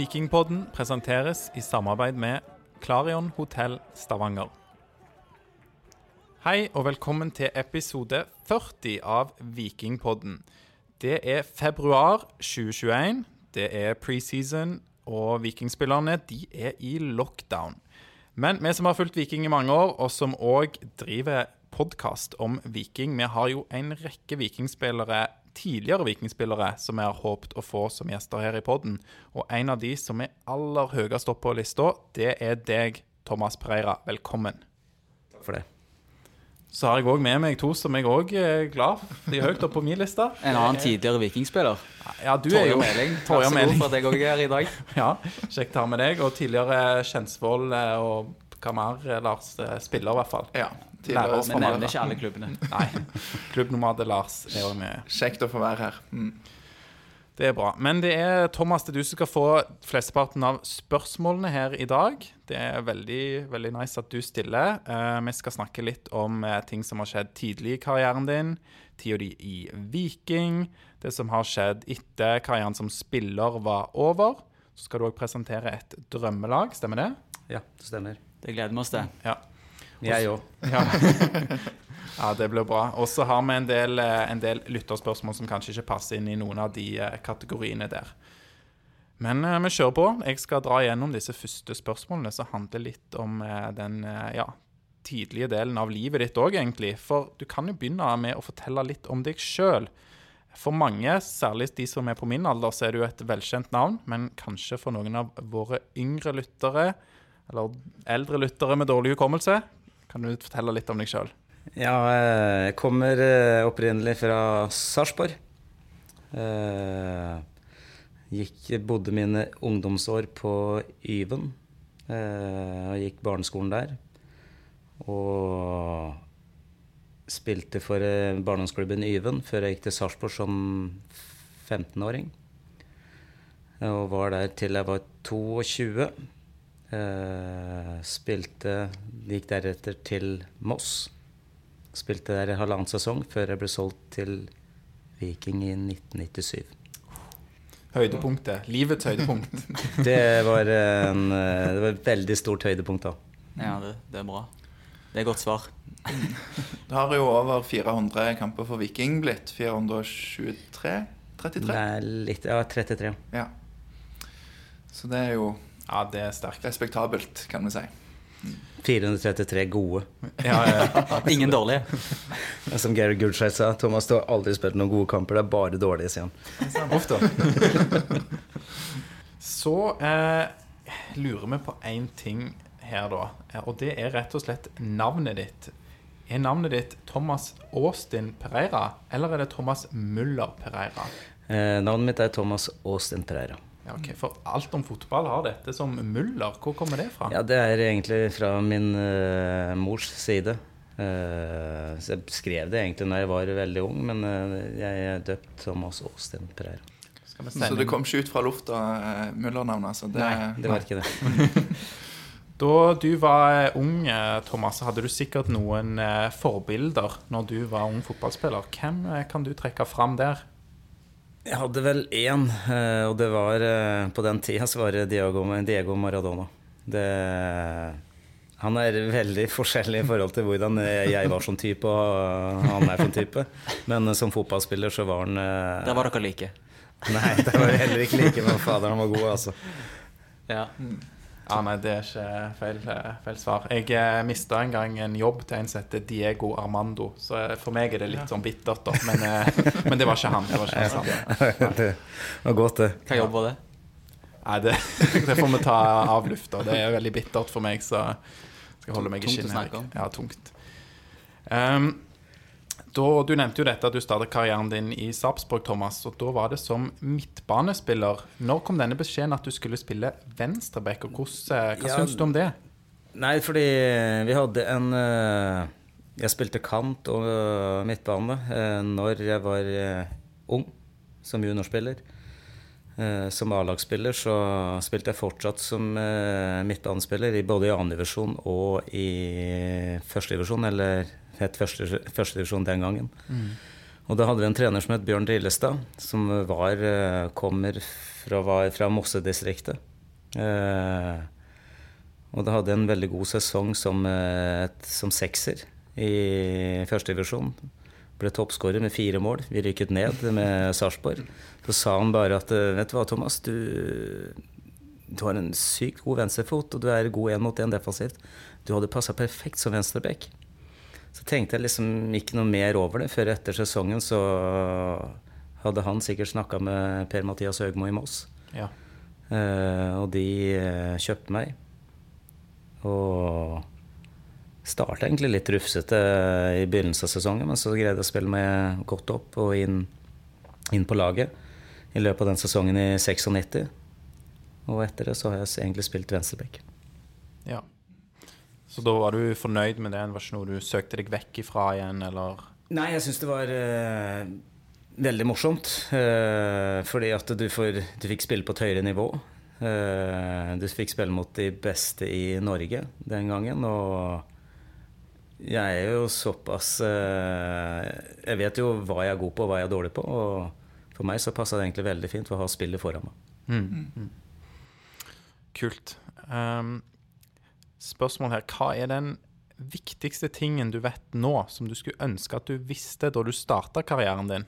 Vikingpodden presenteres i samarbeid med Klarion hotell Stavanger. Hei og velkommen til episode 40 av Vikingpodden. Det er februar 2021. Det er preseason, og vikingspillerne de er i lockdown. Men vi som har fulgt Viking i mange år, og som òg driver podkast om Viking, vi har jo en rekke vikingspillere tidligere vikingspillere som vi har håpet å få som gjester her i podden. Og en av de som er aller høyest oppe på lista, det er deg, Thomas Pereira. Velkommen. Takk for det. Så har jeg òg med meg to som jeg òg er glad De er høyt oppe på min liste. En annen tidligere vikingspiller. Ja, du er jo Meling. Torje Vær så god for at jeg òg er her i dag. Ja, Kjekt å ha med deg. Og tidligere Kjensvoll eh, og hva mer, eh, Lars? eh, Spiller, i hvert fall. Ja. Lærer Vi nevner ikke alle klubbene. Nei. Klubbnomade Lars er òg med. Kjekt å få være her. Mm. Det er bra. Men det er Thomas, det er du som skal få flesteparten av spørsmålene her i dag. Det er veldig, veldig nice at du stiller. Eh, vi skal snakke litt om eh, ting som har skjedd tidlig i karrieren din, tida di i Viking, det som har skjedd etter karrieren som spiller var over. Så skal du òg presentere et drømmelag, stemmer det? Ja, det stemmer. Det gleder vi oss til. Ja. Jeg òg. Ja, ja det blir bra. Og så har vi en del, eh, en del lytterspørsmål som kanskje ikke passer inn i noen av de eh, kategoriene der. Men eh, vi kjører på. Jeg skal dra gjennom disse første spørsmålene som handler litt om den ja, tidlige delen av livet ditt òg, egentlig. For du kan jo begynne med å fortelle litt om deg sjøl. For mange, særlig de som er på min alder, så er du et velkjent navn. Men kanskje for noen av våre yngre lyttere, eller eldre lyttere med dårlig hukommelse, kan du fortelle litt om deg sjøl? Ja, eh, jeg kommer eh, opprinnelig fra Sarpsborg. Eh, Gikk, bodde mine ungdomsår på Yven. Og gikk barneskolen der. Og spilte for barndomsklubben Yven før jeg gikk til Sarpsborg som 15-åring. Og var der til jeg var 22. Eh, spilte Gikk deretter til Moss. Spilte der i halvannen sesong før jeg ble solgt til Viking i 1997. Høydepunktet. Livets høydepunkt. Det var, en, eh, det var et veldig stort høydepunkt da. Ja, det, det er bra. Det er godt svar. Det har jo over 400 kamper for Viking blitt. 423? 33? Nei, litt, ja, 33. Ja. Så det er jo Ja, det er sterkt. respektabelt, kan vi si. 433 gode. Ja, ja. Ingen dårlige. Som Gary Goodshite sa, Thomas, du har aldri spilt noen gode kamper, det er bare dårlige, sier han. Uff da. Så eh, lurer vi på én ting her, da. Eh, Og det er rett og slett navnet ditt. Er navnet ditt Thomas Austin Pereira, eller er det Thomas Muller Pereira? Eh, navnet mitt er Thomas Austin Pereira. Ja, okay. For alt om fotball har dette som Muller. Hvor kommer det fra? Ja, det er egentlig fra min uh, mors side. Uh, så jeg skrev det egentlig da jeg var veldig ung, men uh, jeg er døpt Thomas Austin Pereira. Så det kom ikke ut fra lufta, uh, Muller-navnet. Altså. Det, Nei, det var ikke det. Da du var ung, Thomas, hadde du sikkert noen forbilder når du var ung fotballspiller. Hvem kan du trekke fram der? Jeg hadde vel én, eh, og det var eh, På den tida så var det Diego, Diego Maradona. Det, han er veldig forskjellig i forhold til hvordan jeg var som type og han er som type. Men eh, som fotballspiller så var han Da var dere like. Nei, det var heller ikke like, men fader, han var god, altså. Ja. Ja, nei, det er ikke feil, eh, feil svar. Jeg eh, mista en gang en jobb til en som heter Diego Armando. Så eh, for meg er det litt sånn bittert, da. Men, men det var ikke han. Det var ikke han. Det var godt, det. Hva jobb var det? Nei, det, det får vi ta av lufta. Det er veldig bittert for meg, så skal jeg holde meg i Tungt å snakke om. Ja, tungt. Ehm, da, du nevnte jo dette at du startet karrieren din i Sarpsborg, Thomas. Og da var det som midtbanespiller. Når kom denne beskjeden at du skulle spille venstreback, og hvordan, eh, hva Ja, syns du om det? Nei, fordi vi hadde en eh, Jeg spilte kant og eh, midtbane uh, når jeg var ung, som juniorspiller. Som A-lagsspiller så spilte jeg fortsatt som midtbanespiller både i annendivisjon og i førstedivisjon, eller het førstedivisjon første divisjon den gangen. Og da hadde vi en trener som het Bjørn Drillestad, som var, eh, kommer fra, var fra Mossedistriktet. Eh, og da hadde en veldig god sesong som, eh, som sekser i førstedivisjon. Ble toppskårer med fire mål. Vi rykket ned med Sarpsborg. Så sa han bare at eh, Vet du hva, Thomas, du, du har en sykt god venstrefot, og du er god én mot én defensivt. Du hadde passa perfekt som venstreback. Så tenkte jeg liksom ikke noe mer over det, før etter sesongen så hadde han sikkert snakka med Per-Mathias Høgmo i Moss. Ja. Uh, og de uh, kjøpte meg. Og starta egentlig litt rufsete i begynnelsen av sesongen, men så greide jeg å spille meg godt opp og inn, inn på laget i løpet av den sesongen i 96. Og etter det så har jeg egentlig spilt venstreback. ja. Så da var du fornøyd med det? Var ikke noe du søkte deg vekk ifra igjen, eller? Nei, jeg syns det var uh, veldig morsomt. Uh, fordi at du, får, du fikk spille på et høyere nivå. Uh, du fikk spille mot de beste i Norge den gangen. Og jeg er jo såpass Jeg vet jo hva jeg er god på og hva jeg er dårlig på. Og for meg så passa det egentlig veldig fint å ha spillet foran meg. Mm. Kult. Um, spørsmål her. Hva er den viktigste tingen du vet nå, som du skulle ønske at du visste da du starta karrieren din?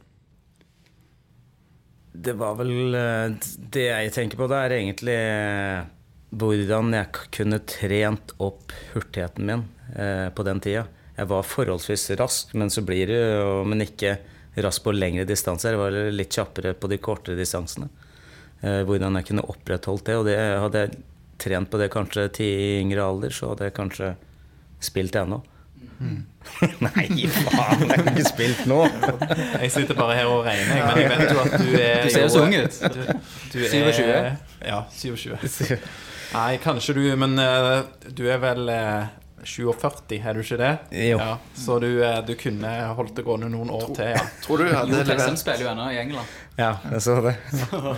Det var vel eh, Det jeg tenker på, det er egentlig eh, hvordan jeg kunne trent opp hurtigheten min eh, på den tida. Jeg var forholdsvis rask, men så blir jo Men ikke rask på lengre distanser. Jeg var litt kjappere på de kortere distansene. Hvordan jeg kunne opprettholdt det. Og det hadde jeg trent på det kanskje til yngre alder, så hadde jeg kanskje spilt ennå. Nei, faen! Jeg har ikke spilt nå. Jeg sitter bare her og regner, men jeg vet jo at du er Du ser jo så ung ut. Du, du er, 27? Ja, 27. Nei, kanskje du, men eh, du er vel eh, 47, er du ikke det? Jo. Ja, så du, eh, du kunne holdt det gående noen år til, ja. Tror du hadde levert, spiller jo ennå i England. Ja, jeg så det.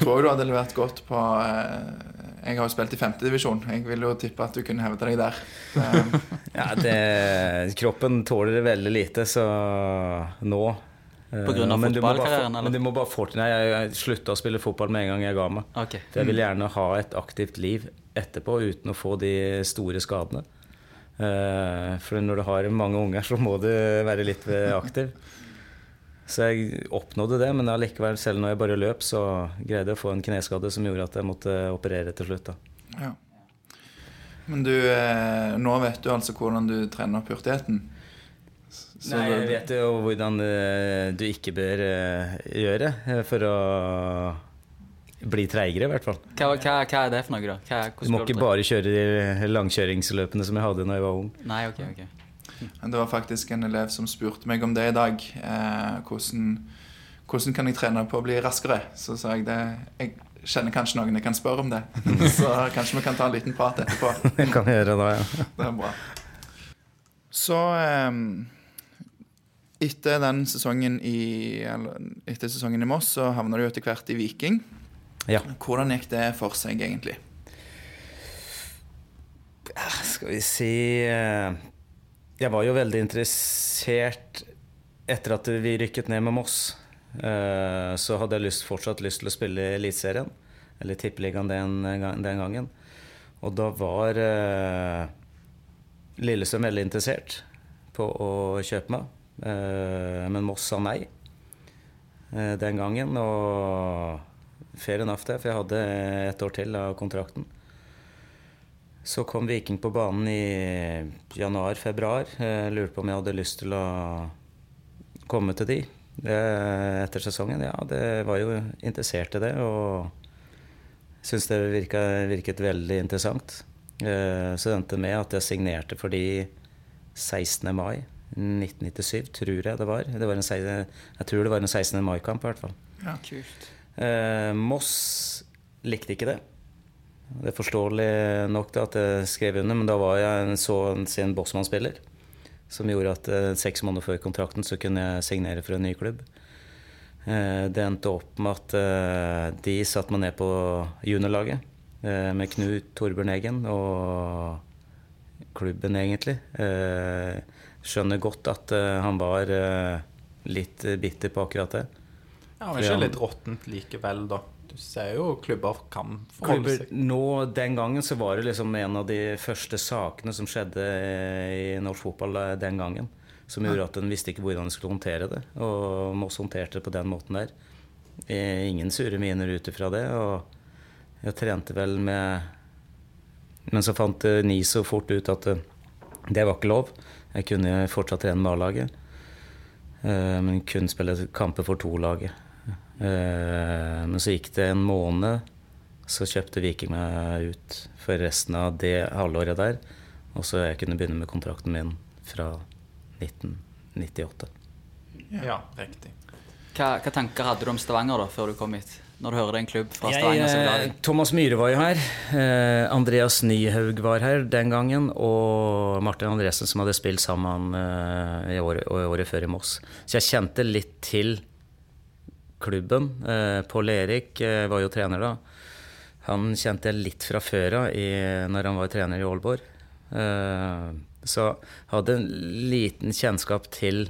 tror du hadde levert godt på eh, Jeg har jo spilt i femtedivisjon. Jeg vil jo tippe at du kunne hevde deg der. Um, Ja, det, kroppen tåler det veldig lite, så nå eh, På grunn av men fotballkarrieren, eller? Men du må bare fort, nei, jeg, jeg slutta å spille fotball med en gang jeg ga meg. Okay. For jeg vil gjerne ha et aktivt liv etterpå uten å få de store skadene. Eh, for når du har mange unger, så må du være litt eh, aktiv. Så jeg oppnådde det, men allikevel, selv når jeg bare løp, så greide jeg å få en kneskade som gjorde at jeg måtte operere til slutt. da. ja. Men du, eh, nå vet du altså hvordan du trener opp hurtigheten. Så Nei, jeg vet jo hvordan eh, du ikke bør eh, gjøre for å bli treigere, i hvert fall. Hva, hva, hva er det for noe, da? Hva, Du må ikke bare kjøre de langkjøringsløpene som jeg hadde da jeg var ung. Nei, ok, ok. Det var faktisk en elev som spurte meg om det i dag. Eh, hvordan, hvordan kan jeg trene på å bli raskere? Så sa jeg det Jeg kjenner kanskje noen jeg kan spørre om det. Så kanskje vi kan ta en liten prat etterpå. Det kan jeg gjøre da, ja. Det er bra. Så eh, etter den sesongen i eller, Etter sesongen i Moss så havna du etter hvert i Viking. Ja. Hvordan gikk det for seg, egentlig? Skal vi si eh, Jeg var jo veldig interessert etter at vi rykket ned med Moss. eh, Så hadde jeg lyst, fortsatt lyst til å spille i Eliteserien, eller Tippeligaen den, den gangen. Og da var eh, Lillestrøm veldig interessert på å kjøpe meg. Eh, men Moss sa nei den gangen. Og fair enough det, for jeg hadde et år til av kontrakten. Så kom Viking på banen i januar-februar. Lurte på om jeg hadde lyst til å komme til de etter sesongen. Ja, det var jo interessert i det, og syntes det virket, virket veldig interessant. Eh, så det endte med at jeg signerte for de 16. mai 1997, tror jeg det var. Det var en, jeg tror det var en 16. mai-kamp, i hvert fall. Kult. Eh, Moss likte ikke det. Det er forståelig nok det at jeg skrev under, men da var jeg en så sin Bossmann-spiller. Som gjorde at eh, seks måneder før kontrakten så kunne jeg signere for en ny klubb. Eh, det endte opp med at eh, de satte meg ned på juniorlaget eh, med Knut Torbjørn Eggen og klubben, egentlig. Eh, skjønner godt at han var litt bitter på akkurat det. Ja, men ikke litt råttent likevel, da. Du ser jo klubber kan forholde seg nå, Den gangen så var det liksom en av de første sakene som skjedde i norsk fotball eh, den gangen. Som gjorde at en visste ikke hvordan en skulle håndtere det. Og Moss håndterte det på den måten der. Eh, Ingen sure miner ut ifra det. Og jeg trente vel med Men så fant eh, NISO fort ut at eh, det var ikke lov. Jeg kunne fortsatt trene med A-laget. Eh, Men kun spille kamper for to-laget. Eh, Men så gikk det en måned, så kjøpte Viking meg ut for resten av det halvåret der. Og så jeg kunne begynne med kontrakten min fra 1998. Ja, riktig. Hva, hva tanker hadde du om Stavanger da, før du kom hit? Når du hører det en klubb fra Jeg, Stavanger som eh. Thomas Myhre var jo her. Eh, Andreas Nyhaug var her den gangen. Og Martin Andresen, som hadde spilt sammen eh, i året, og året før i Moss. Så jeg kjente litt til klubben. Eh, Pål Erik eh, var jo trener da. Han kjente jeg litt fra før av når han var trener i Aalborg. Eh, så hadde en liten kjennskap til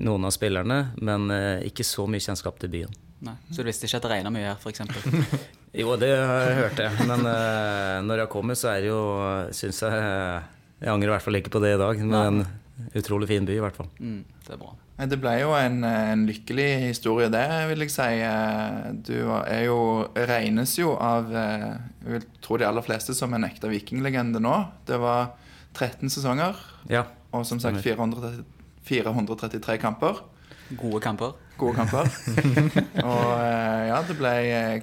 noen av spillerne, men ikke så mye kjennskap til byen. Nei. Så du visste ikke at det regna mye her, f.eks.? Jo, det har jeg. Men eh, når jeg kommer, så er det jo Syns jeg Jeg angrer i hvert fall ikke på det i dag. Men en utrolig fin by, i hvert fall. Mm, det er bra. Det ble jo en, en lykkelig historie, det vil jeg si. Eh, Du er jo, regnes jo av eh, Jeg vil tro de aller fleste som en ekte vikinglegende nå. Det var 13 sesonger Ja. og som sagt 430, 433 kamper. Gode kamper. Gode kamper. og eh, ja, det ble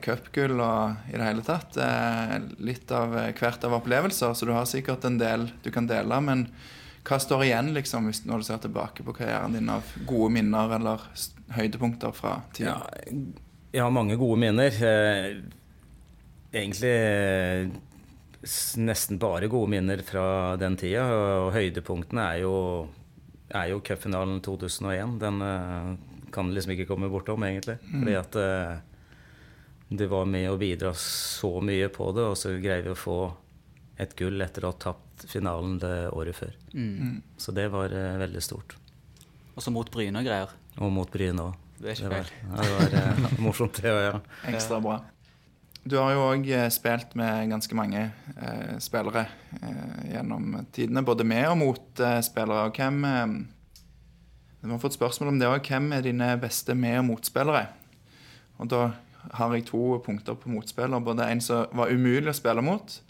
cupgull og i det hele tatt. Litt av hvert av opplevelser, så du har sikkert en del du kan dele. Men hva står igjen liksom, når du ser tilbake på karrieren din av gode minner eller høydepunkter fra tida? Ja, jeg har mange gode minner. Eh, Egentlig eh, nesten bare gode minner fra den tida. Og høydepunktene er jo, er jo cupfinalen 2001. Den eh, kan liksom ikke komme bortom, egentlig. Fordi at du var med å bidra så mye på det, og så greier vi å få et gull etter å ha tapt finalen det året før. Mm. Så det var uh, veldig stort. Og så mot Bryne og greier. Og mot Bryne òg. Det er Det var, ja, det var uh, morsomt, det òg, ja. Ekstra bra. Du har jo òg spilt med ganske mange eh, spillere eh, gjennom tidene, både med og mot eh, spillere. Og hvem eh, Vi har fått spørsmål om det òg. Hvem er dine beste med- og motspillere? Og da har jeg to punkter på motspiller. Både en som var umulig å spille mot, eh,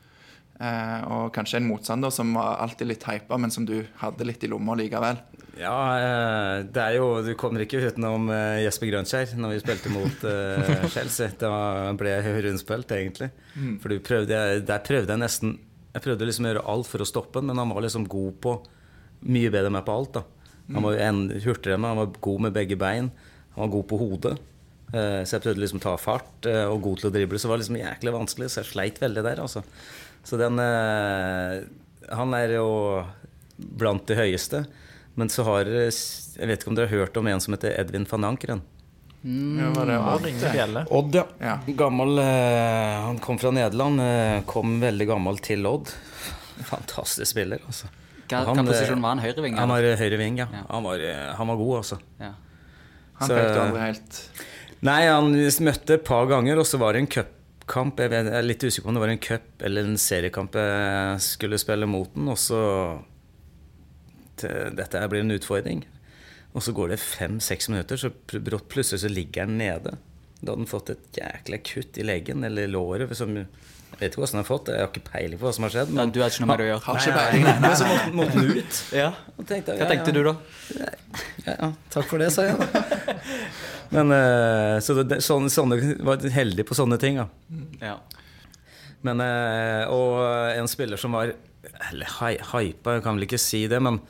og kanskje en motstander som var alltid litt hypa, men som du hadde litt i lomma likevel. Ja, eh, det er jo Du kommer ikke utenom eh, Jesper Grønskjær når vi spilte mot eh, Chelsea. Da ble jeg rundspilt, egentlig. For du prøvde, der prøvde jeg nesten Jeg prøvde liksom å gjøre alt for å stoppe han, men han var liksom god på Mye bedre meg på alt. da Han var en, hurtigere enn meg, han var god med begge bein. Han var god på hodet. Eh, Så jeg prøvde liksom å ta fart eh, og god til å drible. Så det var liksom jæklig vanskelig, så jeg sleit veldig der, altså. Så den eh, Han er jo blant de høyeste. Men så har Jeg vet ikke om dere har hørt om en som heter Edvin van Ankeren? Mm, var det Ja, Odd? ja. Ja. Gammel eh, Han kom fra Nederland. eh, kom veldig gammel til Odd. Fantastisk spiller, altså. Hva, Han, posisjon eh, var han? Høyreving? Han var høyre ving, ja. Ja. Han var, eh, han var god, altså. Ja. Han Så- pekte aldri helt Nei, han møtte et par ganger, og så var det en cupkamp. Jeg jeg er litt usikker på om det var en cup eller en seriekamp jeg skulle spille mot den, og så til- Dette blir en utfordring. Og så går det fem-seks minutter, så brått plutselig så ligger han nede. Da hadde han fått et jækla kutt i leggen eller i låret. Som, jeg vet ikke hvordan han har fått det, jeg har ikke peiling på hva som har skjedd. Ja, du har ikke noe med det å gjøre? Har Nei, ikke nei, peiling, nei, nei. men så måtte, måtte han ut. Ja. Tenkte, Hva tenkte du da? Ja, ja, takk for det, sa jeg. Men eh, Så det, sånne, sånne, var heldig på sånne ting, da. Ja. Men, eh, og en spiller som var Eller hypa, jeg kan vel ikke si det, men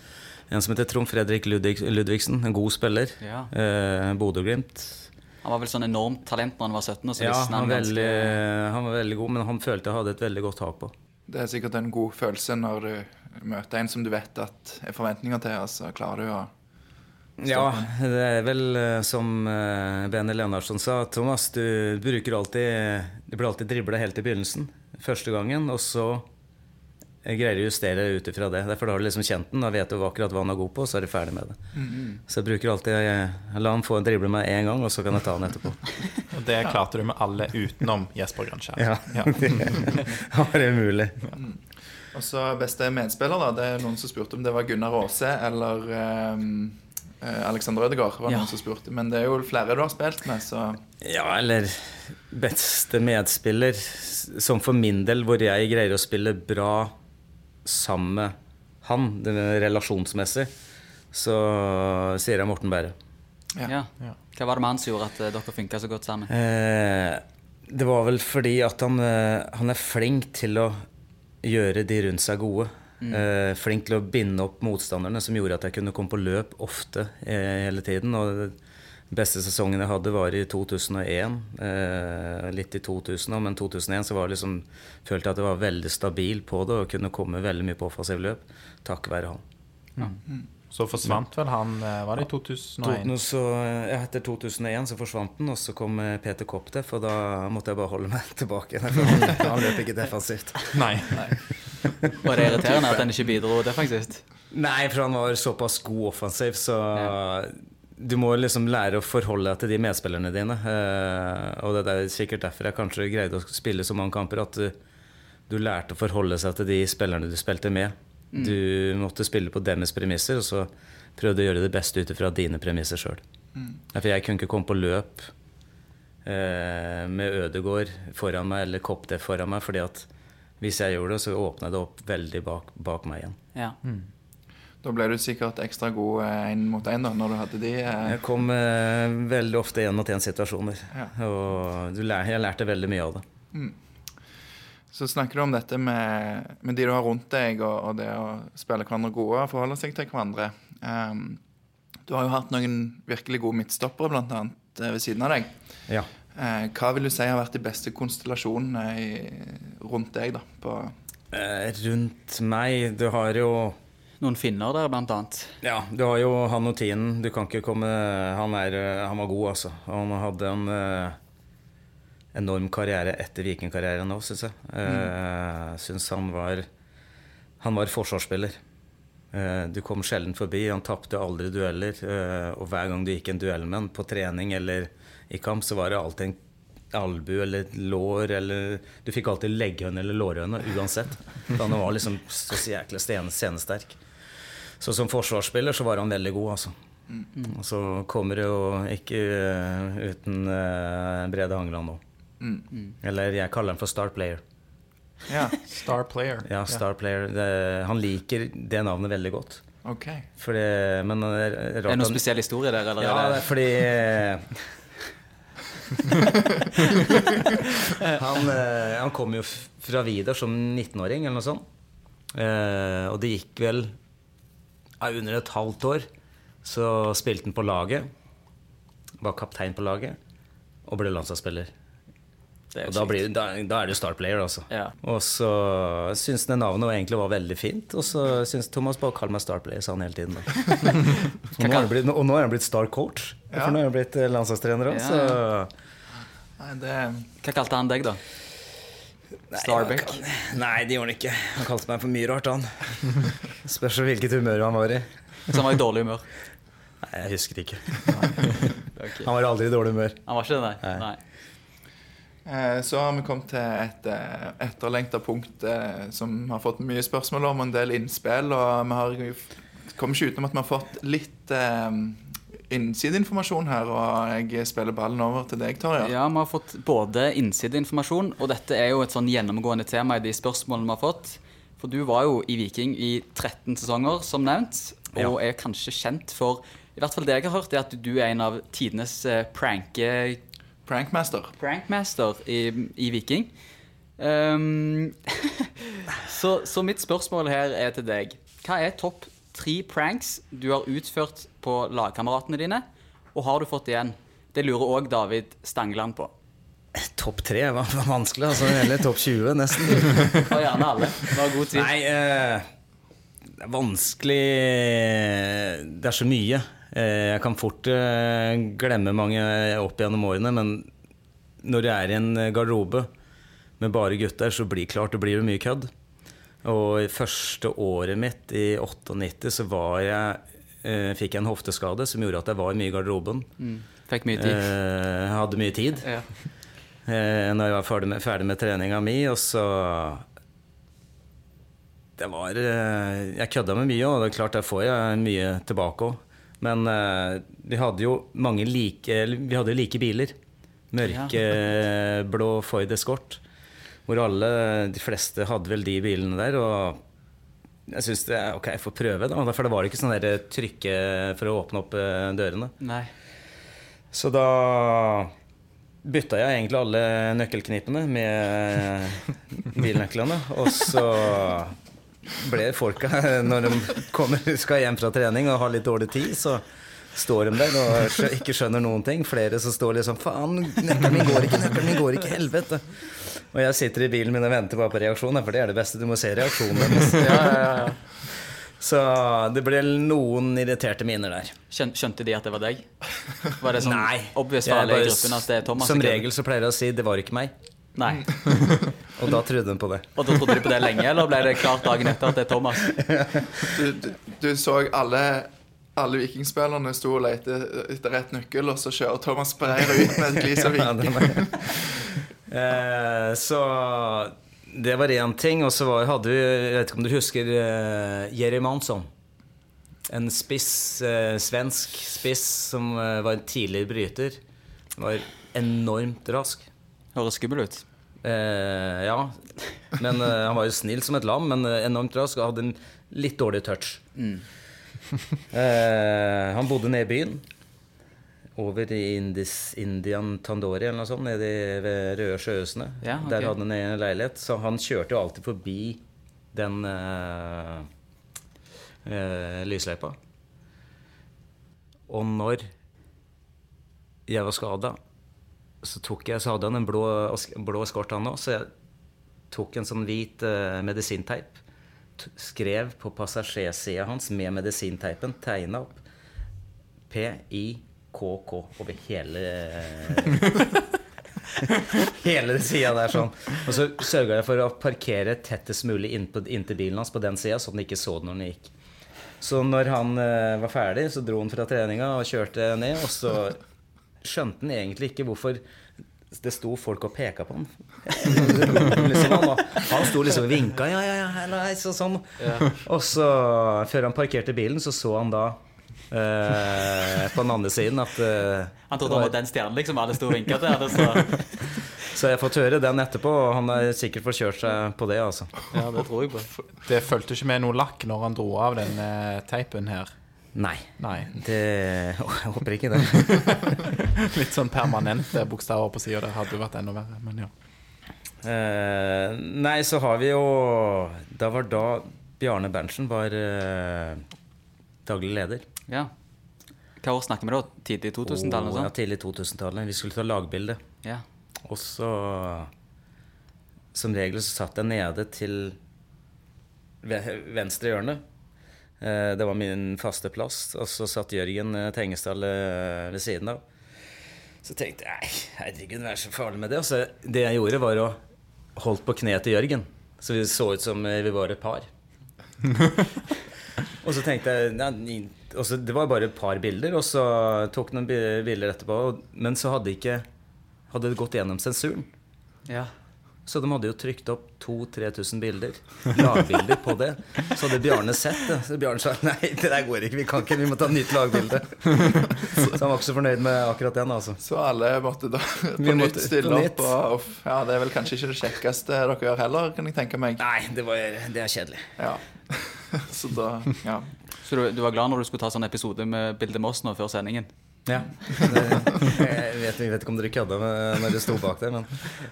en som heter Trond Fredrik Ludvig, Ludvigsen. En god spiller. Ja. Eh, Bodø-Glimt. Han var vel sånn enormt talent når han var 17, og så Ja, han han veldig, han var veldig god, men han følte jeg hadde et veldig godt tak på. Det er sikkert en god følelse når du møter en som du vet at er forventninger til, og så klarer du å Ja, det er vel eh, som eh, Benny Lennartsen sa. Thomas, du bruker alltid Du blir alltid dribla helt i begynnelsen. Første gangen. Og så jeg greier å justere ut ifra det. Derfor har du liksom kjent den. Da vet du akkurat hva han er god på, og så er du ferdig med det. Så jeg bruker alltid jeg La han få en drible med én gang, og så kan jeg ta han etterpå. Og det klarte du med alle utenom Jesper Grønskjær. Ja, Ja. det var umulig. Og så beste medspiller, da. Det er noen som spurte om det var Gunnar Aase eller eh, Alexander Ødegaard. Var Ja. noen som spurte. Men det er jo flere du har spilt med, så Ja, eller beste medspiller. Som for min del, hvor jeg greier å spille bra sammen med han, det relasjonsmessig, så sier jeg Morten Bære. Ja. Ja. Ja. Hva var det med han som gjorde at eh, dere funka så godt sammen? Eh, det var vel fordi at han, eh, han er flink til å gjøre de rundt seg gode. Eh, flink til å binde opp motstanderne, som gjorde at jeg kunne komme på løp ofte eh, hele tiden. Og den beste sesongen jeg hadde, var i 2001. Eh, litt i 2000 men 2001 så var det liksom, følte jeg at jeg var veldig stabil på det og kunne komme veldig mye på offensive løp takk være han. Så forsvant vel han eh, Var det i 2001? Så, etter 2001 så forsvant han, og så kom eh, Peter Kopteff, og da måtte jeg bare holde meg tilbake. Han, han løp ikke defensivt. Nei. Nei. Var det irriterende at han ikke bidro defensivt? Nei, for han var såpass god offensiv, så du må liksom lære å forholde deg til de medspillerne dine. Eh, og det er sikkert derfor jeg kanskje greide å spille så mange kamper, at du, du lærte å forholde seg til de spillerne du spilte med. Du måtte spille på deres premisser, og så prøvde å gjøre det beste ut ifra dine premisser sjøl. For jeg kunne ikke komme på løp eh, med Ødegård foran meg eller Kopteff foran meg, fordi at hvis jeg gjorde det, så åpna det opp veldig bak, bak meg igjen. Ja. da ble du sikkert ekstra god én mot én når du hadde de. eh, Jeg kom eh, veldig ofte én mot én-situasjoner. Ja. Og du lær, jeg lærte veldig mye av det. Så snakker du om dette med, med de du har rundt deg, og, og det å spille hverandre gode og forholde seg til hverandre. Um, du har jo hatt noen virkelig gode midtstoppere, blant annet, eh, ved siden av deg. Ja. Eh, hva vil du si har vært de beste konstellasjonene i, rundt deg, da? På, Eh, rundt meg Du har jo Noen finner der, blant annet. Ja, du har jo han og Tinen. Du kan ikke komme Han, er, eh, han var god, altså. Han hadde en eh, enorm karriere etter vikingkarrieren òg, syns jeg. Uh, syns han var Han var forsvarsspiller. Eh, du kom sjelden forbi. Han tapte aldri dueller. eh, og hver gang du gikk en duell med han på trening eller i kamp, så var det alltid en albu eller et lår eller Du fikk alltid legghøne eller lårhøne uansett. For han var liksom så jækla sten- scenesterk. Så som forsvarsspiller så var han veldig god, altså. Og så kommer det jo ikke eh, uten eh, Brede Hangeland nå. mm. Eller jeg kaller han for star player. Ja, Star player. Ja, star player. Det, han liker det navnet veldig godt. Okay. Fordi, men det er Er det noen spesiell historie der, eller? Ja, fordi han, eh, han kom jo fra Vidar som 19-åring, eller noe sånt. Eh, og det gikk vel under et halvt år. Så spilte han på laget. Var kaptein på laget. Og ble landslagsspiller. Og da, blir, da, da er du star player, altså. Ja. Og så syns det navnet egentlig var veldig fint. Og så syns Thomas bare kall meg star player, sa han hele tiden. Da. og, nå er han blitt, og nå er han blitt star coach. Ja. For nå er han blitt eh, landslagstrener òg, Ja, så Nei, det Hva kalte han deg, da? Nei, Starbuck? Nei, det gjorde han ikke. Han kalte meg for mye rart, han. Spørs hvilket humør han var i. Så han var i dårlig humør? Nei, jeg husker ikke. okay. Han var aldri i dårlig humør. Han var ikke det, nei? Nei. nei. Eh, Så har vi kommet til et eh, etterlengta punkt eh, som vi har fått mye spørsmål om, og en del innspill. Og vi har kommer ikke utenom at vi har fått litt innsideinformasjon her. Og jeg spiller ballen over til deg, Tarjei. Ja, vi har fått både innsideinformasjon, og dette er jo et sånn gjennomgående tema i de spørsmålene vi har fått. For du var jo i Viking i 13 sesonger, som nevnt, og er kanskje kjent for I hvert fall det jeg har hørt, er at du er en av tidenes pranke Prankmaster. prankmaster i, i Viking. Um, så, så mitt spørsmål her er til deg. Hva er topp tre pranks du har utført på lagkameratene dine, og har du fått igjen? Det lurer òg David Stangeland på. Topp tre var var vanskelig, altså. Hele topp 20, nesten. Og gjerne alle. det var god tid. Nei, eh, det er vanskelig Det er så mye. Eh, jeg kan fort eh, glemme mange opp gjennom årene, men når jeg er i en garderobe med bare gutter, så blir klart det blir mye kødd. Og i første året mitt, i 98, så var jeg eh, fikk jeg en hofteskade som gjorde at jeg var mye i garderoben. Mm. Fikk mye tid. Eh, hadde mye tid Ja. eh, når jeg var ferdig med, ferdig med treninga mi, og så Det var eh, Jeg kødda med mye, og det er klart der får jeg mye tilbake òg. Men uh, vi hadde jo mange like Vi hadde jo like biler. Mørkeblå Ford Escort. Hvor alle, de fleste, hadde vel de bilene der. Og jeg syns det er ok, jeg får prøve, da. For det var ikke sånn der trykke for å åpne opp eh, dørene. Nei. Så da bytta jeg egentlig alle nøkkelknipene med bilnøklene. Og så ble folka, når de kommer, skal hjem fra trening og har litt dårlig tid, så står de der og ikke skjønner noen ting. Flere som står liksom Faen, nøkkelen min går ikke, nøkkelen min går ikke, helvete. Og jeg sitter i bilen min og venter bare på reaksjonen, for det er det beste. Du må se reaksjonen deres. Ja, ja, ja. Så det ble noen irriterte miner der. Skjønte de at det var deg? Var det sånn Nei. obvious for alle i gruppen at det er Thomas? Som regel så pleier jeg å si 'det var ikke meg'. Nei. Og da trodde de på det. Og da trodde de på det lenge, eller ble det klart dagen etter at det er Thomas? Du, du, du så alle alle vikingspillerne sto og lette etter rett nøkkel, og så kjører Thomas Breira ut med et glis av er- Eh, så det var én ting. Og så var, hadde vi Jeg vet ikke om du husker uh, Jerry Mansson? En spiss, eh, svensk spiss som eh, var en tidligere bryter. Var enormt rask. Høres skummel ut. Eh, ja. Men eh, Han var jo snill som et lam, men eh, enormt rask og hadde en litt dårlig touch. Eh, han bodde nede i byen. Over i Indis, Indian Tandori eller noe sånt, nede ved Røde Sjøøsene. Ja, okay. Der hadde han en leilighet. Så han kjørte jo alltid forbi den eh, eh, lysløypa. Og når jeg var skada, så jeg Så hadde han en blå, blå skort, han òg, så jeg tok en sånn hvit uh, medisinteip. Skrev på passasjersida hans med medisinteipen, tegna opp PIKK over hele Hele sida der sånn. Og så sørga jeg for å parkere tettest mulig inntil inn bilen hans på den sida, så han ikke så det når han gikk. Så når han uh, var ferdig, så dro han fra treninga og kjørte ned. Og så skjønte han egentlig ikke hvorfor det sto folk og peka på han. liksom han, sto liksom og vinka, ja, ja, ja, hallais, og sånn. Og så, før han parkerte bilen, så så han da eh, på den andre siden at eh, Han trodde han var den stjernen liksom alle sto og vinka til. Så, Så jeg har fått høre den etterpå, og han har sikkert fått kjørt seg på det, altså. ja, det tror jeg på. Det fulgte ikke med noe lakk når han dro av den eh, teipen her. Nei. Nei. Det Jeg håper ikke det. Litt sånn permanente bokstaver på sida Det hadde jo vært enda verre. Men ja. Eh, nei, så har vi jo Det var da Bjarne Berntsen var eh, daglig leder. Ja. Hva år snakker vi da? Tidlig 2000-tallet? Oh, Ja, sånn? tidlig 2000-tallet. Vi skulle ta lagbilde. Ja. Og så Som regel så satt jeg nede til venstre hjørne. Eh, Det var min faste plass. Og så satt Jørgen eh, Tengesdal eh, ved siden av. Så tenkte jeg herregud, hva er så farlig med det? Og så det jeg gjorde, var å holdt på kneet til Jørgen. Så vi så ut som vi var et par. og så tenkte jeg ja, og så Det var bare et par bilder, og så tok noen bilder etterpå. Men så hadde ikke hadde det gått gjennom sensuren. ja. Så de hadde jo trykt opp 2000-3000 bilder, lagbilder på det. Så hadde Bjarne sett det. Så Bjarne sa nei, det der går ikke, vi kan ikke, vi må ta nytt lagbilde. Så han var ikke så fornøyd med akkurat den, altså. Så alle måtte da på Vi nytt måtte stille på opp. nytt. Og, og, ja, det er vel kanskje ikke det kjekkeste dere gjør heller, kan jeg tenke meg. Nei, det, var, det er kjedelig. Ja. Så da Ja. Så du, du var glad når du skulle ta sånn episode med Bilde oss nå før sendingen? Ja. Jeg, vet, jeg vet ikke om dere kødda når du sto bak der, men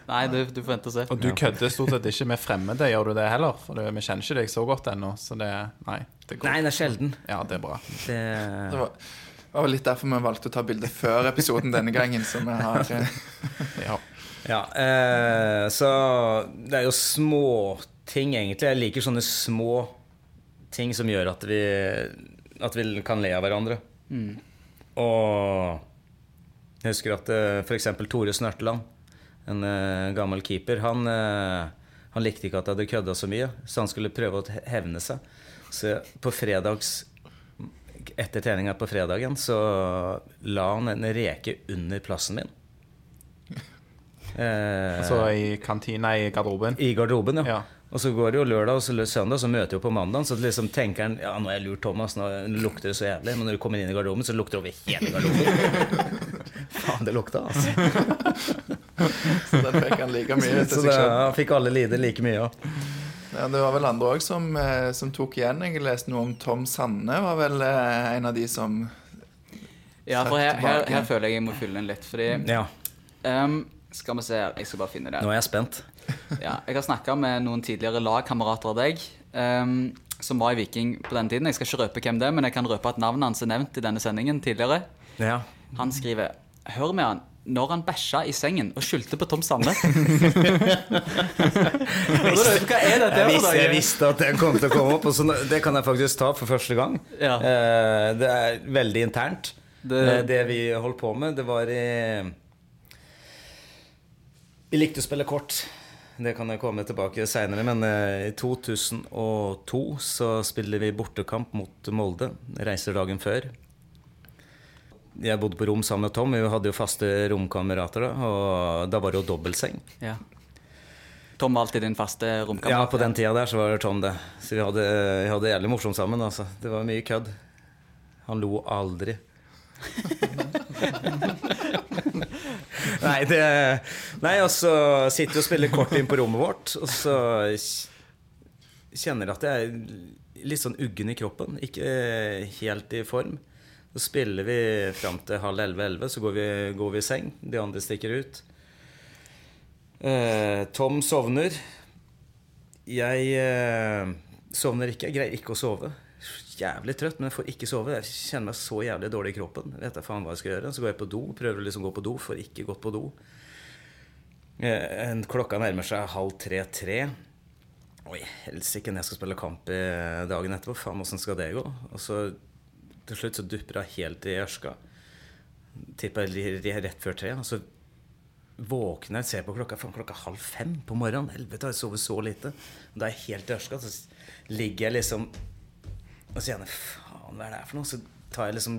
Nei, du, du får vente og se. Og du kødder stort sett ikke med fremmede, gjør du det heller? For det, vi kjenner ikke deg så godt ennå, så det Nei, det går. Nei, det er sjelden. Ja, det er bra. Det, Det var, det var litt derfor vi valgte å ta bilde før episoden denne gangen. Så vi har eh, Ja. Ja, eh, så det er jo småting, egentlig. Jeg liker sånne små ting som gjør at vi, at vi kan le av hverandre. Og jeg husker at eh, f.eks. Tore Snørteland, en eh, gammel keeper, han, eh, Han likte ikke at jeg hadde kødda så mye, så han skulle prøve å hevne seg. Så på fredags Etter treninga på fredagen så la han en reke under plassen min. Eh, altså i kantina i garderoben. I garderoben, ja. Ja. Og så går det jo lørdag og så søndag, så møter jo på mandag. Så liksom tenker han ja, nå har jeg lurt Thomas, nå lukter det så jævlig. Men når du kommer inn i garderoben, så lukter det over hele garderoben. Faen, det lukta, altså. Så den fikk han like mye Så til seg selv. fikk alle lide like mye òg. Ja, det var vel andre òg som, eh, som tok igjen. Jeg leste noe om Tom Sanne. Var vel eh, en av de som Ja, for her, her, her føler jeg jeg må fylle den litt, fordi Ja, um, Skal vi se her, jeg skal bare finne det. nå er jeg spent. Ja, jeg har snakka med noen tidligere lagkamerater av deg um, som var i Viking på den tiden. Jeg skal ikke røpe hvem det er, men jeg kan røpe at navnet hans er nevnt i denne sendingen tidligere. Ja. Han skriver Hør med han når han bæsja i sengen og skyldte på Tom Sande. Hva er dette Jeg for visste, jeg visste at den kom til å komme opp, og så det kan jeg faktisk ta for første gang. Ja. Eh, Det er veldig internt. Det- Det, det vi holdt på med, det var i Vi likte å spille kort. Det kan jeg komme tilbake seinere, men eh, i 2002 så spiller vi bortekamp mot Molde. Reiser dagen før. Jeg bodde på rom sammen med Tom. Vi hadde jo faste romkamerater da, og da var det jo dobbeltseng. Ja. Tom var alltid din faste romkamerat? Ja, på den tida der så var det Tom det. Så vi hadde, vi hadde jævlig morsomt sammen. altså. Det var mye kødd. Han lo aldri. nei, det Nei, og så sitter vi og spiller kort inn på rommet vårt, og så kjenner jeg at jeg er litt sånn uggen i kroppen. Ikke helt i form. Så spiller vi fram til halv elleve-elleve, så går vi, går vi i seng. De andre stikker ut. Eh, Tom sovner. Jeg eh, sovner ikke. Jeg greier ikke å sove. Jævlig trøtt, men jeg får ikke sove. Jeg kjenner meg så jævlig dårlig i kroppen. Vet jeg faen hva jeg skal gjøre. Så går jeg på do. Prøver å liksom gå på do. Får ikke gått på do. Eh, klokka nærmer seg halv tre-tre. Oi, helsike, når jeg skal spille kamp i dagen etterpå. Faen, åssen skal det gå? Og så til slutt så dupper jeg helt i ørska. Tipper rett før tre. Og så våkner jeg, ser på klokka, faen, klokka halv fem på morgenen. Helvete, har jeg sovet så lite. Da er jeg helt i ørska. Så ligger jeg liksom og så gjerne faen, hva er det her for noe? Så tar jeg liksom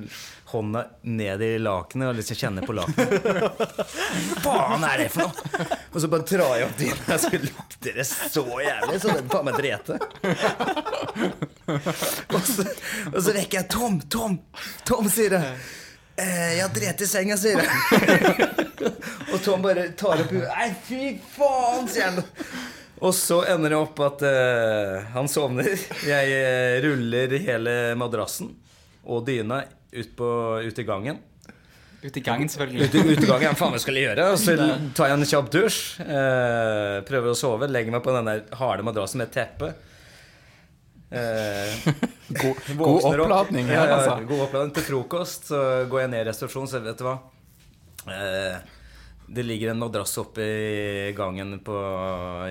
hånda ned i lakenet og liksom kjenner på lakenet. faen er det for noe? Og så bare drar jeg opp dyna, så lukter det så jævlig. Så det er faen meg drete. Og så, og så rekker jeg Tom, Tom, Tom, sier det. Eh, jeg har drept i senga, sier jeg. og Tom bare tar opp huet. Nei, fy faen, sier han. Og så ender det opp at uh, han sovner. Jeg uh, ruller hele madrassen og dyna ut, på, ut i gangen. Ut i gangen, selvfølgelig. Ut, ut i gangen, Faen, hva skal jeg gjøre? Og så tar jeg en kjapp dusj. Uh, prøver å sove. Legger meg på den der harde madrassen med teppe. Eh, God, god oppladning. opp. Ja, ja, altså. god oppladning til frokost. Så går jeg ned i restaurasjonen, så vet du hva. Eh, det ligger en madrass oppe i gangen på,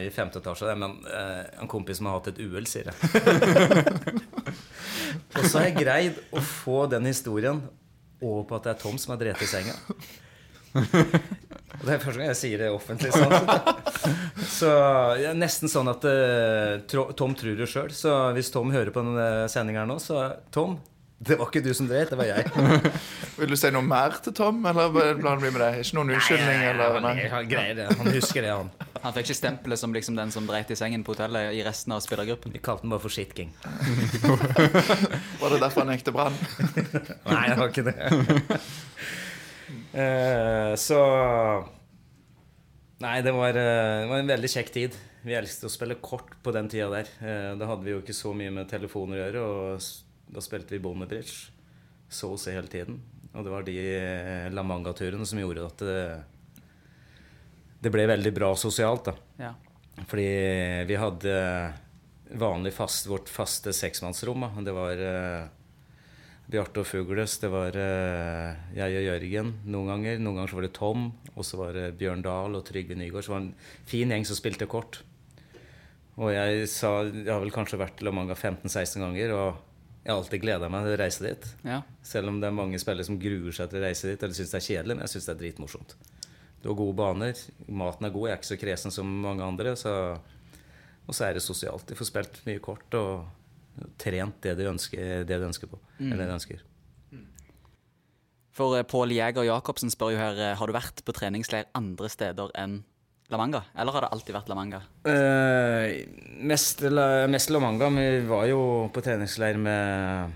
i femte etasje men eh, en kompis som har hatt et uhell, sier jeg. Og så har jeg greid å få den historien over på at det er Tom som har drept i senga. Og det er første gang jeg sier det offentlig. Sånn. Så er nesten sånn at eh, Tom tror det sjøl. Så hvis Tom hører på denne sendinga nå, så Tom, det var ikke du som dreit, det var jeg. Vil du si noe mer til Tom, eller ble han bli med deg? Ikke noen unnskyldning? eller? Nei, han greier det. Han husker det, han. Han fikk ikke stempelet som liksom den som dreit i sengen på hotellet i resten av spillergruppen. Vi kalte den bare for Shitking. Var det derfor han gikk til Brann? Nei, det var ikke det. Uh, så Nei, det var, eh, det var en veldig kjekk tid. Vi elsket å spille kort på den tida der. Eh, Da hadde vi jo ikke så mye med telefoner å gjøre, og da spilte vi bondebridge så å si hele tiden. Og det var de eh, La Manga-turene som gjorde at det, det ble veldig bra sosialt, da. Ja. Fordi vi hadde vanlig fast, vårt faste seksmannsrom. da. Det var uh, Bjarte og Fugles, det var uh, jeg og Jørgen noen ganger. Noen ganger så var det Tom, og så var det Bjørn Dahl og Trygve Nygaard. Så det var en fin gjeng som spilte kort. Og jeg sa Jeg har vel kanskje vært La Manga 15-16 ganger, og jeg har alltid gleda meg til å reise dit. ja. Selv om det er mange spillere som gruer seg til å reise dit eller syns det er kjedelig, men jeg syns det er dritmorsomt. Du har gode baner, maten er god, jeg er ikke så kresen som mange andre, så Og så er det sosialt. De får spilt mye kort og trent det de ønsker, det de ønsker på. Eller det de ønsker. For eh, Pål Jæger Jacobsen spør jo her eh, Har du vært på treningsleir andre steder enn La Manga. Eller har det alltid vært La Manga? Eh, mest, La- mest La Manga. Vi var jo på treningsleir med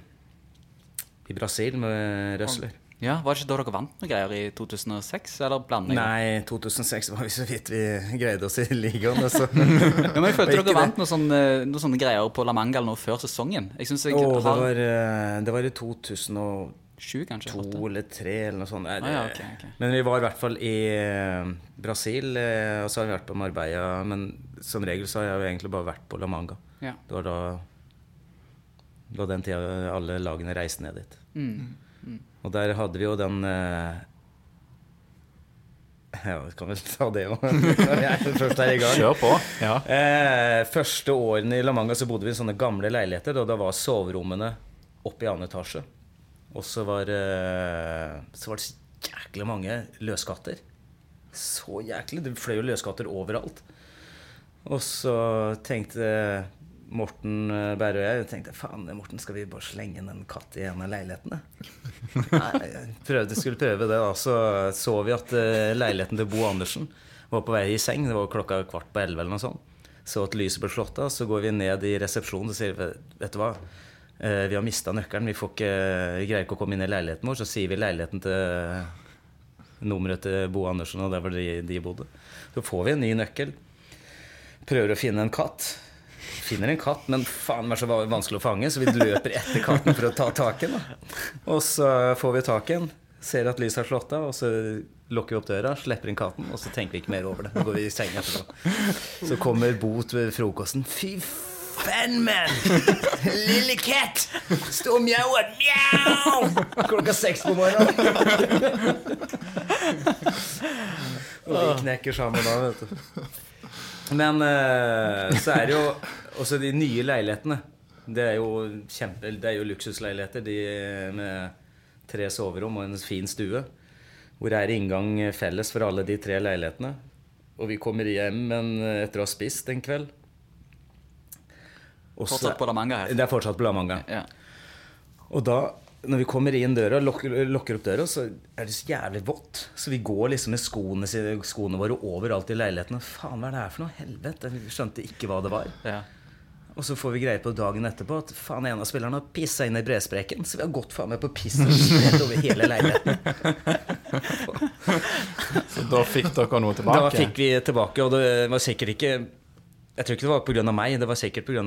i Brasil med Røsler. Ja, Var det ikke da dere vant noen greier i 2006? Eller blander? Nei, 2006 var vi så vidt vi greide oss i ligaen. Altså. Ja, men jeg følte dere vant noen sånne, noen sånne greier på La Manga eller noe før sesongen. Jeg synes jeg har... det, var, eh, det var i 2002 sju, kanskje? åtte? eller tre, eller noe sånt. Nei, Ah, ja, okay, ok, ok. Men vi var i hvert fall i eh, Brasil, eh, og så har vi vært på Marbella. Men som regel så har jeg jo egentlig bare vært på La Manga. Ja. Det var da det var den tida alle lagene reiste ned dit. Mm. Og der hadde vi jo den eh, Ja, vi kan vel ta det òg, først er i gang. Kjør på. Ja. Eh, første årene i La Manga så bodde vi i sånne gamle leiligheter. Og da var soverommene oppe i annen etasje. Og så var, eh, så var det så jæklig mange løskatter. Så jæklig. Det fløy jo løskatter overalt. Og så tenkte Morten eh, Berre og jeg tenkte, faen, Morten, skal vi bare slenge inn en katt i en av leilighetene? Nei, prøvde, skulle prøve det. da Så så vi at eh, leiligheten til Bo Andersen var på vei i seng. Det var klokka kvart på elleve eller noe sånt. Så at lyset ble slått av. Så går vi ned i resepsjonen og sier vet du hva, vi har mista nøkkelen. Vi, ikke, vi greier ikke å komme inn i leiligheten vår. Så sier vi leiligheten til nummeret til Bo Andersen, og der hvor de, de bodde. Så får vi en ny nøkkel. Prøver å finne en katt. Finner en katt, men faen meg så va- vanskelig å fange, så vi løper etter katten for å ta tak i den. Og så får vi tak i den, ser at lyset har slått av, og så lukker vi opp døra, slipper inn katten, og så tenker vi ikke mer over det. Så går vi i senga etterpå. Så kommer Bo til frokosten. Fy faen, mann! Lille katt! Stå og mjauer. Mjau! Klokka seks på morgenen. Og vi knekker sammen da, vet du. Men uh, så er det jo også de nye leilighetene. Det er jo kjempe, det er jo luksusleiligheter de med tre soverom og en fin stue. Hvor det er inngang felles for alle de tre leilighetene. Og vi kommer hjem men etter å ha spist en kveld. Og så- Fortsatt på La Manga her. Det er fortsatt på La Manga. Ja. Og da, når vi kommer inn døra, lokker, lokker opp døra, så er det så jævlig vått. Så vi går liksom med skoene, skoene våre overalt i leiligheten. Og faen, hva er det her for noe? Helvete. Vi skjønte ikke hva det var. Ja. Og så får vi greie på dagen etterpå at faen, en av spillerne har pissa inn i bresprekken. Så vi har gått faen meg på piss og skjedd over hele leiligheten. Så da fikk dere noe tilbake? Da fikk vi tilbake, og det var sikkert ikke Jeg tror ikke det var pga. meg, det var sikkert pga.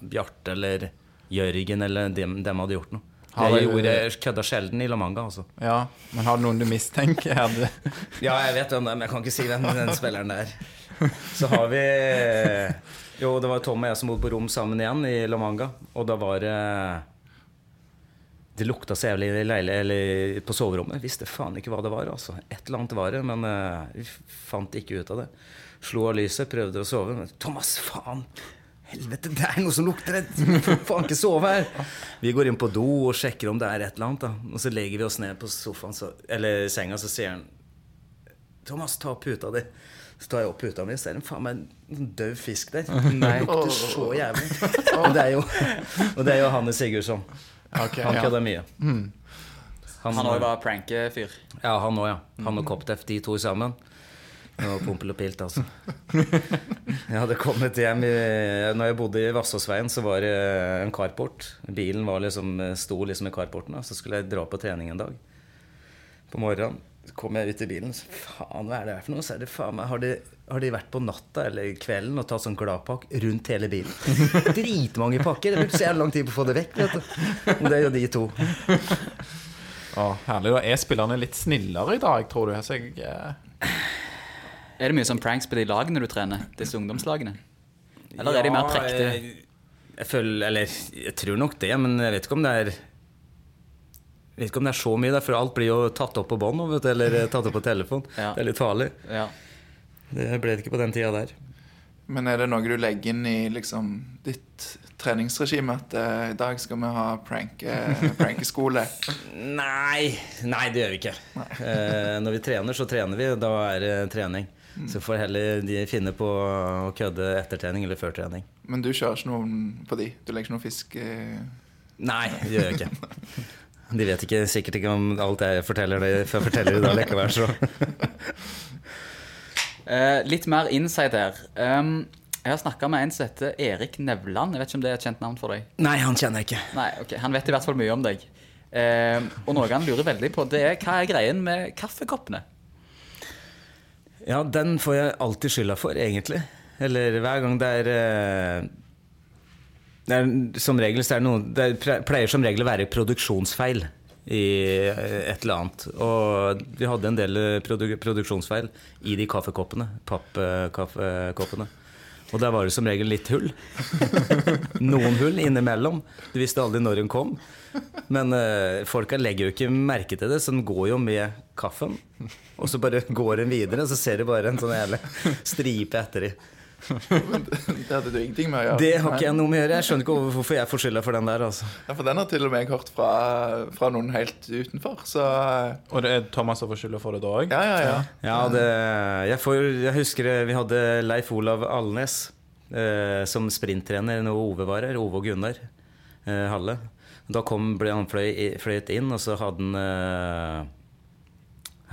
Bjarte eller Jørgen eller dem, dem hadde gjort noe. Har Jeg gjorde kødda sjelden i La Manga, altså. Ja, Men har du noen du mistenker? Er? Ja, jeg vet hvem det er, men jeg kan ikke si hvem den spilleren der. Så har vi Jo, det var Tom og jeg som bodde på rom sammen igjen i La Manga. Og da var det Det lukta så jævlig i leile, eller på soverommet. Visste faen ikke hva det var. altså. Et eller annet var det, men eh, vi fant ikke ut av det. Slo av lyset, prøvde å sove. Men Thomas, faen! Helvete, det er noe som lukter! Jeg får faen ikke sove her! Vi går inn på do og sjekker om det er et eller annet. da. Og så legger vi oss ned på sofaen, så, eller senga, så sier han Thomas, ta opp puta di. Så tar jeg opp puta mi, og ser det faen meg en død fisk der. Nei. Det lukter så jævlig. Og det er jo, og det er jo Hanne Sigurdsson. Okay, Han ja. kødder mye. Han òg var prankefyr. Ja, han òg, ja. Han og Koptef, de to sammen. Var pompel og pilt, altså. Jeg hadde kommet hjem i, Når jeg bodde i Vassåsveien, så var det en carport. Bilen var liksom, sto liksom i carporten. Så skulle jeg dra på trening en dag. På morgenen så kom jeg ut i bilen, så faen, hva er det her for noe? Så er det faen meg, har de, har de vært på natta eller kvelden og tatt sånn gladpakk rundt hele bilen? Dritmange pakker. Det brukte så jævlig lang tid på å få det vekk. vet du. Det er jo de to. Å, herlig. Da er spillerne litt snillere i dag, tror du? Så jeg, eh, Er det mye sånn pranks på de lagene du trener? Disse ungdomslagene? Eller er de mer prektige? Jeg, jeg føler Eller jeg tror nok det, men jeg vet ikke om det er jeg vet ikke om det er så mye, for alt blir jo tatt opp på bånd eller tatt opp på telefon. Ja. Det er litt farlig. Ja. Det ble det ikke på den tida der. Men er det noe du legger inn i liksom, ditt treningsregime? At uh, i dag skal vi ha prank, eh, prankeskole? Nei, nei, det gjør vi ikke. Uh, når vi trener, så trener vi. Da er det trening. Så får heller de finne på å kødde etter trening eller før trening. Men du kjører ikke noen på de? Du legger ikke noen fisk eh, Nei, det gjør jeg ikke. De vet ikke, sikkert ikke om alt jeg forteller det før jeg forteller det da likevel, så Uh, litt mer inside her. Um, jeg har snakka med en som heter Erik Nevland. Jeg vet ikke om det er et kjent navn for deg? Nei, han kjenner jeg ikke. Nei, ok, Han vet i hvert fall mye om deg. Uh, og noe han lurer veldig på, det er hva er greien med kaffekoppene? Ja, den får jeg alltid skylda for, egentlig. Eller hver gang det er eh, det er, som regel så er det noe Det pleier som regel å være produksjonsfeil i eh, et eller annet. Og vi hadde en del produ produksjonsfeil i de kaffekoppene. Pappkaffekoppene. Og der var det som regel litt hull. Noen hull innimellom. Du visste aldri når hun kom. Men uh, folka legger jo ikke merke til det, så den går jo med kaffen. Og så bare går den videre, og så ser du bare en sånn jævlig stripe etter dem. Det hadde du ingenting med å gjøre? Det har ikke jeg noe med å gjøre. Jeg skjønner ikke hvorfor jeg får skylda for den der. Altså. Ja, For den har til og med jeg hørt fra, fra noen helt utenfor. Så eh, Og det er Thomas som får skylda for det da òg? ja, ja, ja. Ja, det, jeg, får, jeg husker vi hadde Leif Olav Alnes eh, som sprinttrener når Ove var her. Ove og Gunnar eh, Halle. Da kom, ble han fløy, fløyet inn, og så hadde han eh,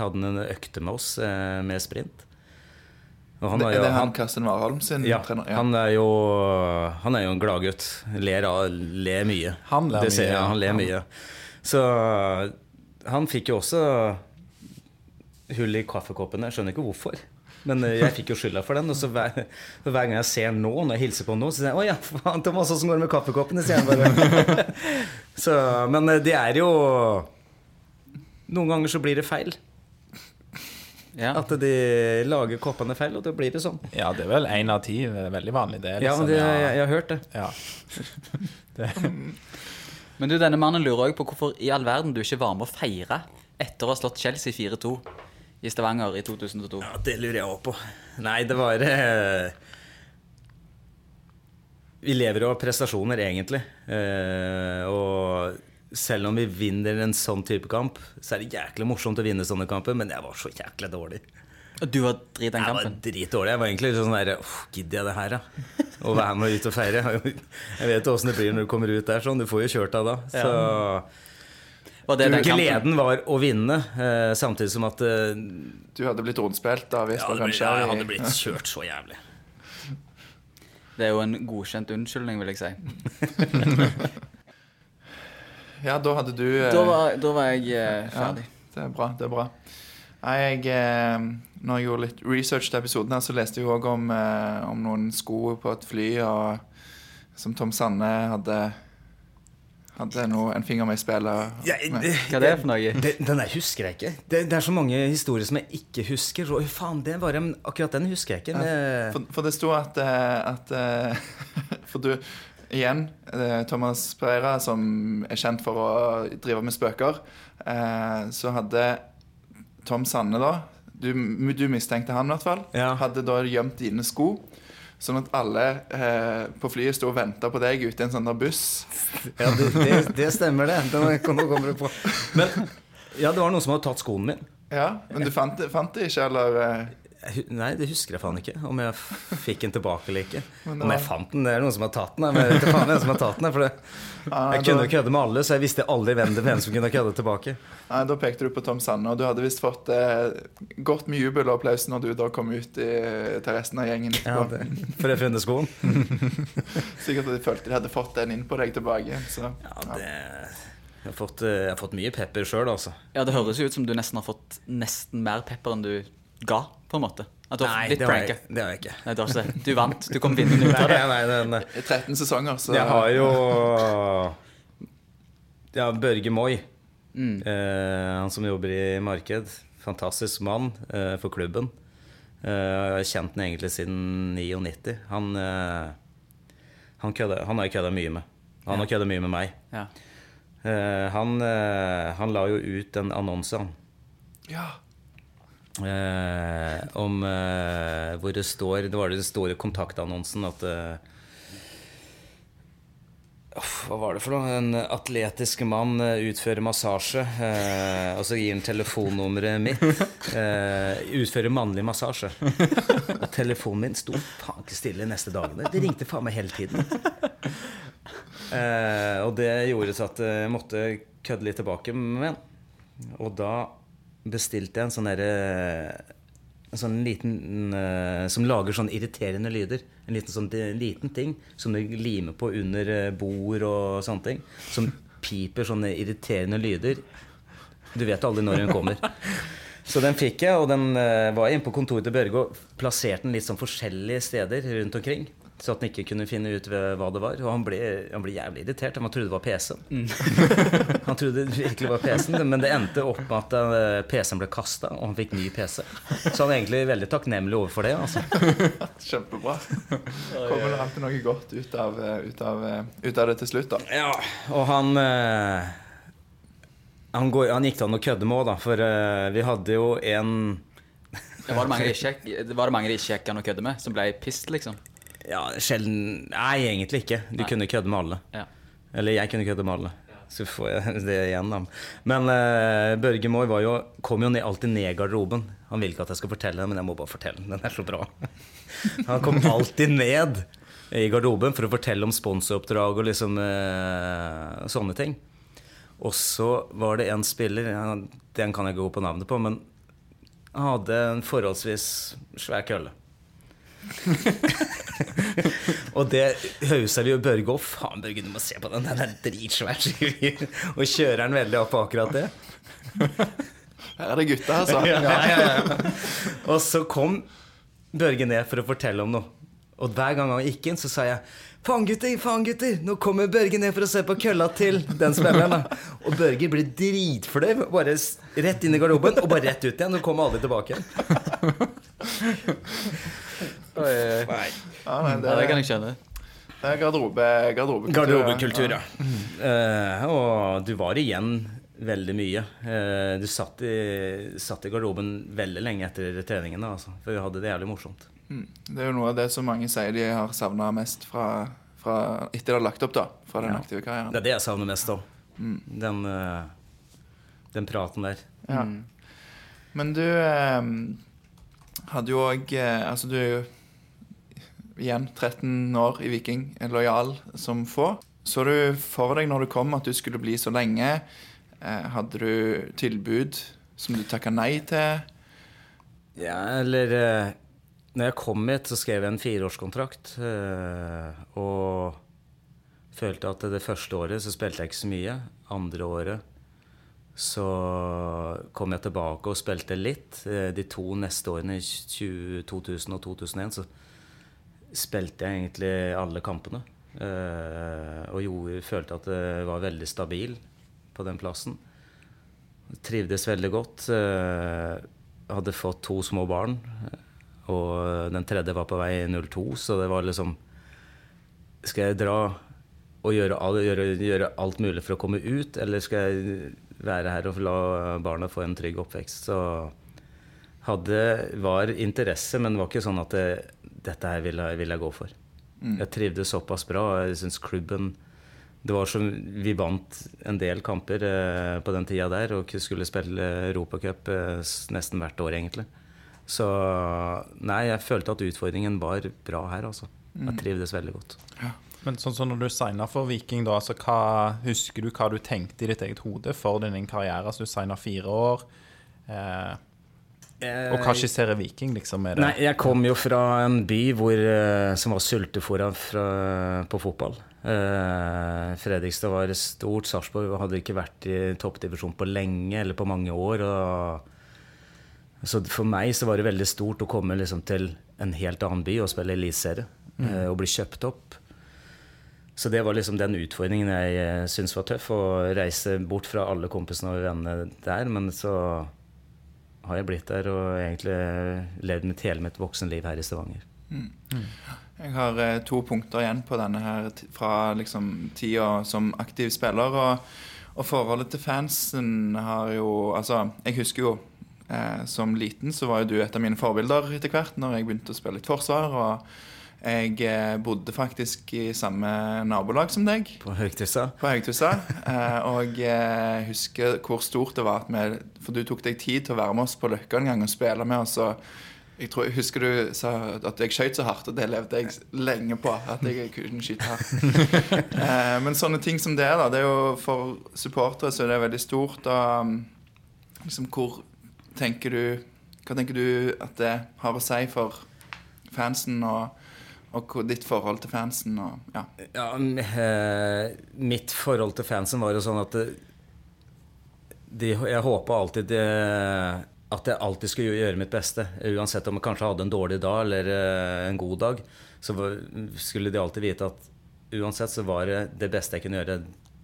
Hadde han en økte med oss eh, med sprint. Og han Det, jo, er det han han, Karsten Warholm sin ja, trener? han er jo Han er jo en gladgutt. Ler, ler mye. Han ler det ser mye, jeg, han ler Han- mye. Så han fikk jo også hull i kaffekoppene. Jeg skjønner ikke hvorfor. Men eh, jeg fikk jo skylda for den. Og så hver, hver gang jeg ser nå, når jeg hilser på nå, så sier jeg 'Å ja, faen, Thomas, åssen går det med kaffekoppene?' sier jeg bare. så, men eh, det er jo Noen ganger så blir det feil. Ja. At de lager koppene feil, og da blir det sånn. Ja, det er vel én av ti. Det er veldig vanlig, det. Ja, Liksom. det, jeg, jeg har hørt det. ja. Men du, denne mannen lurer òg på hvorfor i all verden du ikke var med å feire etter å ha slått Chelsea 4-2 i Stavanger i 2002. Ja, det lurer jeg òg på. Nei, det var eh, Vi lever jo av prestasjoner, egentlig. Eh, og selv om vi vinner en sånn type kamp, så er det jæklig morsomt å vinne sånne kamper, men jeg var så jæklig dårlig. Og du var drit den kampen? Jeg var dritdårlig. Jeg var egentlig sånn der Åh, gidder jeg det her, da? Å være med ut og feire? Jeg vet jo åssen det blir når du kommer ut der sånn. Du får jo kjørt deg da. Så Var det den gleden var å vinne, eh, samtidig som at eh, Du hadde blitt rundspilt da hvis ja, det ble, kanskje ja, jeg hadde blitt kjørt så jævlig. Det er jo en godkjent unnskyldning, vil jeg si. Ja, da hadde du eh, Da var, da var jeg eh, ferdig. Det er bra. det er bra Nei, jeg, eh, Når jeg gjorde litt research til episoden, her, så leste jeg òg om, eh, om noen sko på et fly og, som Tom Sanne hadde Hadde noe, en finger med i spillet. Ja, med. Hva er det for noe? det, den der husker jeg ikke. Det, det er så mange historier som jeg ikke husker. Så, faen, det var, akkurat den husker jeg ikke. Ja, For, for det sto at, eh, at eh, For du Igjen, eh, Thomas Pereira, som er kjent for å drive med spøker, eh, så hadde Tom Sanne, da Du, du mistenkte han, i hvert fall. Ja. Hadde da gjemt dine sko. Sånn at alle eh, på flyet sto og venta på deg ute i en sånn der buss. ja, det, det, det stemmer, det. det kommer du på. Men ja, det var noen som hadde tatt skoen min. Ja, Men du fant, fant det ikke, eller? Nei, det husker jeg faen ikke. Om jeg fikk den tilbake eller ikke. Men Om jeg fant den, det er noen som har tatt den. Men jeg vet faen hvem som har tatt den. For det, nei, jeg kunne jo kødde med alle, så jeg visste aldri hvem det hvem som kunne kødde tilbake. Nei, Da pekte du på Tom Sanne, og du hadde visst fått eh, godt med jubel og applaus når du da kom ut i, til resten av gjengen. Ja, det, for jeg funnet skoen. Sikkert at de følte de hadde fått den inn på deg tilbake. Så, Ja, det, jeg, har fått, eh, jeg har fått mye pepper sjøl, altså. Ja, Det høres jo ut som du nesten har fått nesten mer pepper enn du ga, på en måte. At du Nei, litt det var, jeg, det har jeg ikke. Nei, du var ikke. Du vant. Du kom vinnende ut av det. Nei, nei, nei, I 13 sesonger, så Jeg har jo Ja, Børge Moi. Mm. Eh, han som jobber i marked. Fantastisk mann eh, for klubben. Eh, jeg har kjent den egentlig siden 99. Han, eh, han, han har jeg kødda mye med. Han har kødda mye med meg. Ja. Eh, han, eh, han la jo ut en annonse han, Ja. Eh, om eh, hvor det står Det var det store kontaktannonsen at eh, Hva var det for noe? En atletisk mann eh, utfører massasje. Eh, og så gir han telefonnummeret mitt. Eh, utfører mannlig massasje. Og telefonen min sto faen ikke stille neste dagene. Det ringte faen meg hele tiden. Eh, og det gjorde så at jeg måtte kødde litt tilbake med den. Og da bestilte jeg en sånn derre en sånn liten uh, Som lager sånn irriterende lyder. En liten, sånn, en liten ting som du limer på under eh, bord og sånne ting. Som piper sånne irriterende lyder. Du vet aldri når den kommer. Så den fikk jeg, og den uh, var inne på kontoret til Børge og plasserte den litt sånn forskjellige steder rundt omkring. Så at han ikke kunne finne ut hva det var. Og han ble, han ble jævlig irritert. Han trodde det var PC-en. han trodde det virkelig var PC-en, men det endte opp med at eh, PC-en ble kasta, og han fikk ny PC. Så han er egentlig veldig takknemlig overfor det. altså. Kjempebra. Kommer det alltid noe godt ut av, eh, ut, av, eh, ut av det til slutt, da. Ja, og han eh, han, går, han gikk det an å kødde med òg, da. For vi hadde jo en Var det mange de ikke gikk an å kødde med, som ble pissed, liksom? Ja, sjelden Nei, egentlig ikke. Du Nei. kunne kødde med alle. Ja. Eller jeg kunne kødde med alle. Så får jeg det igjen, da. Men uh, Børge Moi var jo, kom jo ned, alltid ned i garderoben. Han vil ikke at jeg skal fortelle den, men jeg må bare fortelle den. Den er så bra. Han kom alltid ned i garderoben for å fortelle om sponsoroppdrag og liksom uh, sånne ting. Og så var det en spiller, den kan jeg ikke gå på navnet på, men han hadde en forholdsvis svær kølle. og det hausa vi jo Børge opp. Faen, Børge, du må se på den. Den er dritsvær. Og kjører den veldig opp på akkurat det. Her er det gutta, altså. Ja, ja, ja. Og så kom Børge ned for å fortelle om noe. Og hver gang han gikk inn, så sa jeg Faen, gutter! faen gutter Nå kommer Børge ned for å se på kølla til den spilleren. Og Børge ble dritflau. Bare rett inn i garderoben og bare rett ut igjen. Og kommer aldri tilbake igjen. Nei. Ja, nei, det, Ja, det kan jeg skjønne. det er garderobe, garderobekultur. Garderobekultur, ja. Eh, og du var igjen veldig mye. Uh, du satt i, satt i garderoben veldig lenge etter treningen, altså, for vi hadde det jævlig morsomt. Mm. Det er jo noe av det som mange sier de har savna mest fra, fra etter de har lagt opp, da. Fra den Ja. aktive karrieren. Det er det jeg savner mest òg. Den, uh, den praten der. Ja. Men du hadde jo òg Altså, du er igjen 13 år i Viking, lojal som få. Så du for deg når du kom at du skulle bli så lenge? Eh, hadde du tilbud som du takka nei til? Ja, eller eh, Når jeg kom hit, så skrev jeg en fireårskontrakt. eh, og følte at det første året så spilte jeg ikke så mye. Andre året så kom jeg tilbake og spilte litt. De to neste årene, 2000 og 2001, så spilte jeg egentlig alle kampene. Eh, og gjorde, følte at det var veldig stabil på den plassen. Trivdes veldig godt. eh, hadde fått to små barn. Og den tredje var på vei 02, så det var liksom Skal jeg dra og gjøre, gjøre, gjøre alt mulig for å komme ut, eller skal jeg være her og la barna få en trygg oppvekst? Så hadde, var interesse, men det var ikke sånn at det, dette her vil jeg, vil jeg gå for. Jeg trivdes såpass bra. og Jeg syns klubben det var som Vi vant en del kamper eh, på den tida der og skulle spille Europacup eh, nesten hvert år, egentlig. Så nei, jeg følte at utfordringen var bra her, altså. Jeg trivdes veldig godt. Men sånn som når du signa for Viking, da, altså hva, husker du hva du tenkte i ditt eget hode for din karriere? Altså, du signa fire år. Eh, og hva skisserer Viking, liksom? Er det? Nei, jeg kom jo fra en by hvor, eh, som var sultefòra på fotball. Eh, Fredrikstad var stort. Sarpsborg hadde ikke vært i toppdivisjon på lenge, eller på mange år. Og så for meg så var det veldig stort å komme liksom til en helt annen by og spille eliteserie. eh, Og bli kjøpt opp. Så det var liksom den utfordringen jeg eh, syntes var tøff. Å reise bort fra alle kompisene og vennene der. Men så har jeg blitt der og egentlig levd mitt hele mitt voksenliv her i Stavanger. Jeg har eh, to punkter igjen på denne her fra liksom tida som aktiv spiller. Og, og forholdet til fansen har jo Altså, jeg husker jo eh, som liten så var jo du et av mine forbilder etter hvert når jeg begynte å spille litt forsvar. Og jeg eh, bodde faktisk i samme nabolag som deg. På Høgtussa. På Haugtussa. Eh, og jeg husker hvor stort det var at vi For du tok deg tid til å være med oss på Løkka en gang og spille med oss. og jeg, tror, jeg husker du sa at jeg skøyt så hardt, og det levde jeg lenge på. At jeg kunne skyte hardt. eh, men sånne ting som det, da, det er jo for supportere så er det veldig stort. Og um, liksom hvor tenker du Hva tenker du at det har å si for fansen, og, og ditt forhold til fansen? Og, ja. Ja, eh, mitt forhold til fansen var jo sånn at de, Jeg håpa alltid de, at jeg alltid skulle gjøre mitt beste. Uansett om jeg kanskje hadde en dårlig dag eller eh, en god dag, så skulle de alltid vite at uansett så var det det beste jeg kunne gjøre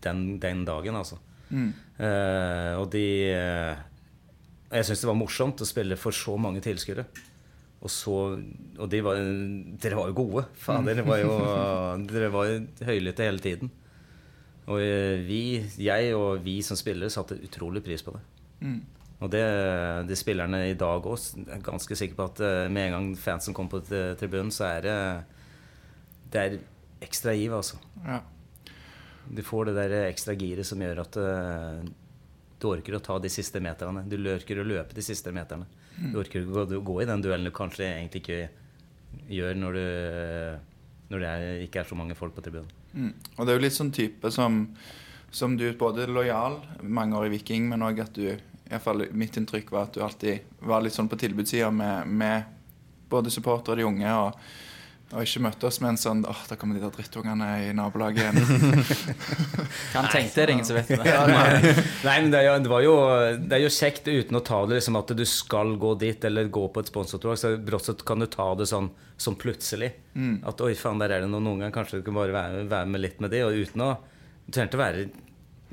den, den dagen, altså. Mm. Eh, og de eh, Jeg syns det var morsomt å spille for så mange tilskuere. Og så Og de var, dere var jo gode. Faen, dere var jo Dere var høylytte hele tiden. Og eh, vi, jeg og vi som spillere satte utrolig pris på det. Mm. Og det, de spillerne i dag òg er ganske sikker på at eh, med en gang fansen kommer på t- tribunen, så er det Det er ekstra giv, altså. Ja. Du får det der ekstra giret som gjør at eh, du orker å ta de siste meterne. Du lørker å løpe de siste meterne. Du orker å gå, gå i den duellen du kanskje egentlig ikke gjør når, du, når det er, ikke er så mange folk på tribunen. Mm. Og det er jo litt sånn type som, som du både er lojal mange år i Viking, men òg at du i hvert fall Mitt inntrykk var at du alltid var litt sånn på tilbudssida med, med både supportere og de unge. og og ikke møtte oss med en sånn åh, da kommer de der drittungene i nabolaget igjen. Hva han tenkte, er det ingen som vet. Det. Nei, men det er, jo, det, var jo, det er jo kjekt uten å ta det liksom at du skal gå dit eller gå på et sponsortog. Så brått sett kan du ta det sånn, sånn plutselig. At oi, faen, der er det noen unger. Kanskje du kan bare være, være med litt med de. Og uten å Du trenger ikke være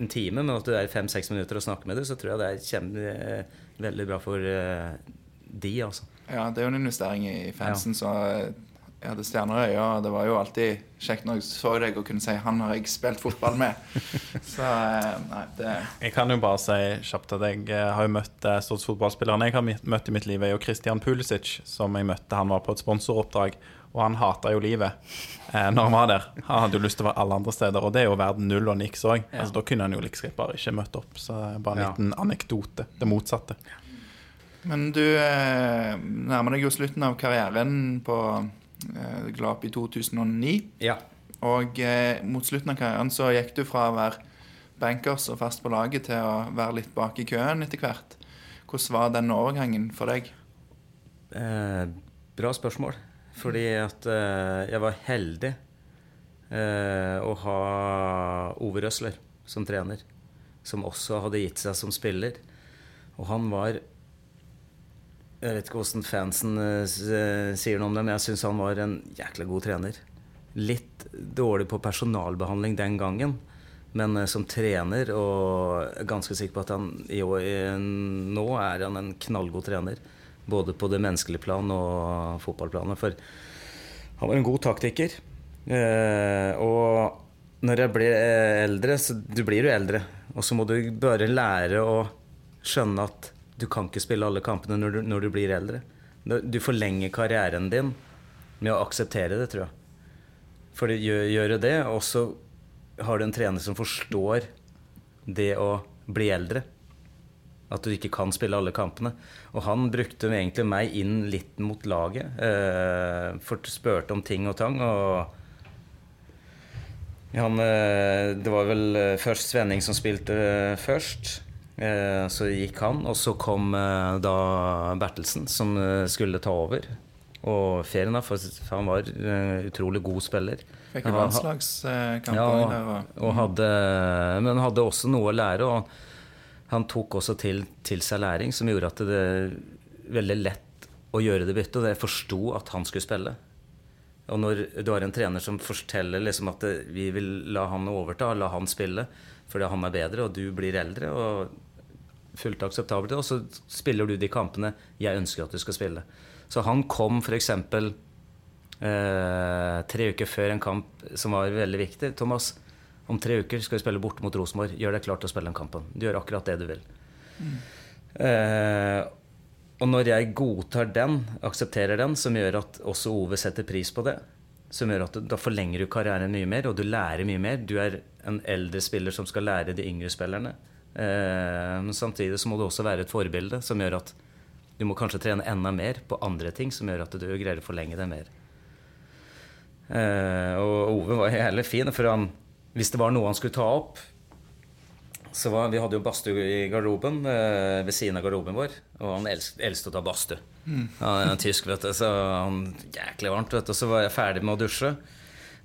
en time, men at du er fem-seks minutter og snakker med dem, så tror jeg det er kjempe, eh, veldig bra for eh, de, altså. Ja, det er jo en investering i fansen, så jeg hadde stjerner i øya. og Det var jo alltid kjekt når jeg så deg og kunne si 'han har jeg spilt fotball med'. Så eh, nei, det Jeg kan jo bare si kjapt at jeg eh, har jo møtt eh, største fotballspilleren jeg har møtt i mitt liv, er jo Christian Pulisic, som jeg møtte. Han var på et sponsoroppdrag, og han hata jo livet eh, når han var der. Han hadde jo lyst til å være alle andre steder, og det er jo verden null og niks òg. Ja. Altså, da kunne han jo liksom bare ikke møtt opp. Så bare en Ja. liten anekdote. Det motsatte. Men du eh, nærmer deg jo slutten av karrieren på Glap i 2009. Ja. Og eh, mot slutten av karrieren så gikk du fra å være bankers og fast på laget til å være litt bak i køen etter hvert. Hvordan var den overgangen for deg? Eh, bra spørsmål. Fordi at eh, jeg var heldig eh, å ha Ove Røsler som trener. Som også hadde gitt seg som spiller. Og han var Jeg vet ikke åssen fansen eh, eh, sier noe om det, men jeg syns han var en jækla god trener. Litt dårlig på personalbehandling den gangen. Men eh, som trener, og er ganske sikker på at han nå er han en knallgod trener. Både på det menneskelige plan og fotballplanet. For han var en god taktiker. Og når jeg eh, eldre, så du blir jo eldre. Og så må du bare lære å skjønne at du kan ikke spille alle kampene når du, når du blir eldre. Du forlenger karrieren din med å akseptere det, tror jeg. For det gjør, gjør det, og så har du en trener som forstår det å bli eldre. At du ikke kan spille alle kampene. Og han brukte egentlig meg inn litt mot laget. Eh, for spurte om ting og tang. Og han, eh, det var vel eh, først Svenning som spilte eh, først. Eh, så gikk han, og så kom eh, da Bertelsen, som eh, skulle ta over. Og ferien, da, for han var utrolig god spiller. Fikk jo landslagskamper Ja, der. og hadde, men hadde også noe å lære. Og han tok også til, til seg læring, som gjorde at det var veldig lett å gjøre det byttet. Og jeg forsto at han skulle spille. Og når du har en trener som forteller liksom at vi vil la han overta, la han spille, fordi han er bedre, og du blir eldre, og fullt akseptabelt, og så spiller du de kampene jeg ønsker at du skal spille. Så han kom f.eks. Eh, tre uker før en kamp som var veldig viktig. Thomas, om tre uker skal vi spille borte mot Rosenborg. Gjør deg klar til å spille den kampen. Du gjør akkurat det du vil. Eh, og når jeg godtar den, aksepterer den, som gjør at også Ove setter pris på det, som gjør at da forlenger du karrieren mye mer, og du lærer mye mer. Du er en eldre spiller som skal lære de yngre spillerne. Eh, men samtidig så må du også være et forbilde som gjør at du må kanskje trene enda mer på andre ting som gjør at du greier å forlenge det mer. Eh, og Ove var jævlig fin, for han, hvis det var noe han skulle ta opp så var, Vi hadde jo badstue i garderoben eh, ved siden av garderoben vår, og han elsk, elsket å ta badstue. Han er tysk, vet du, så han jæklig varmt. vet du, Så var jeg ferdig med å dusje,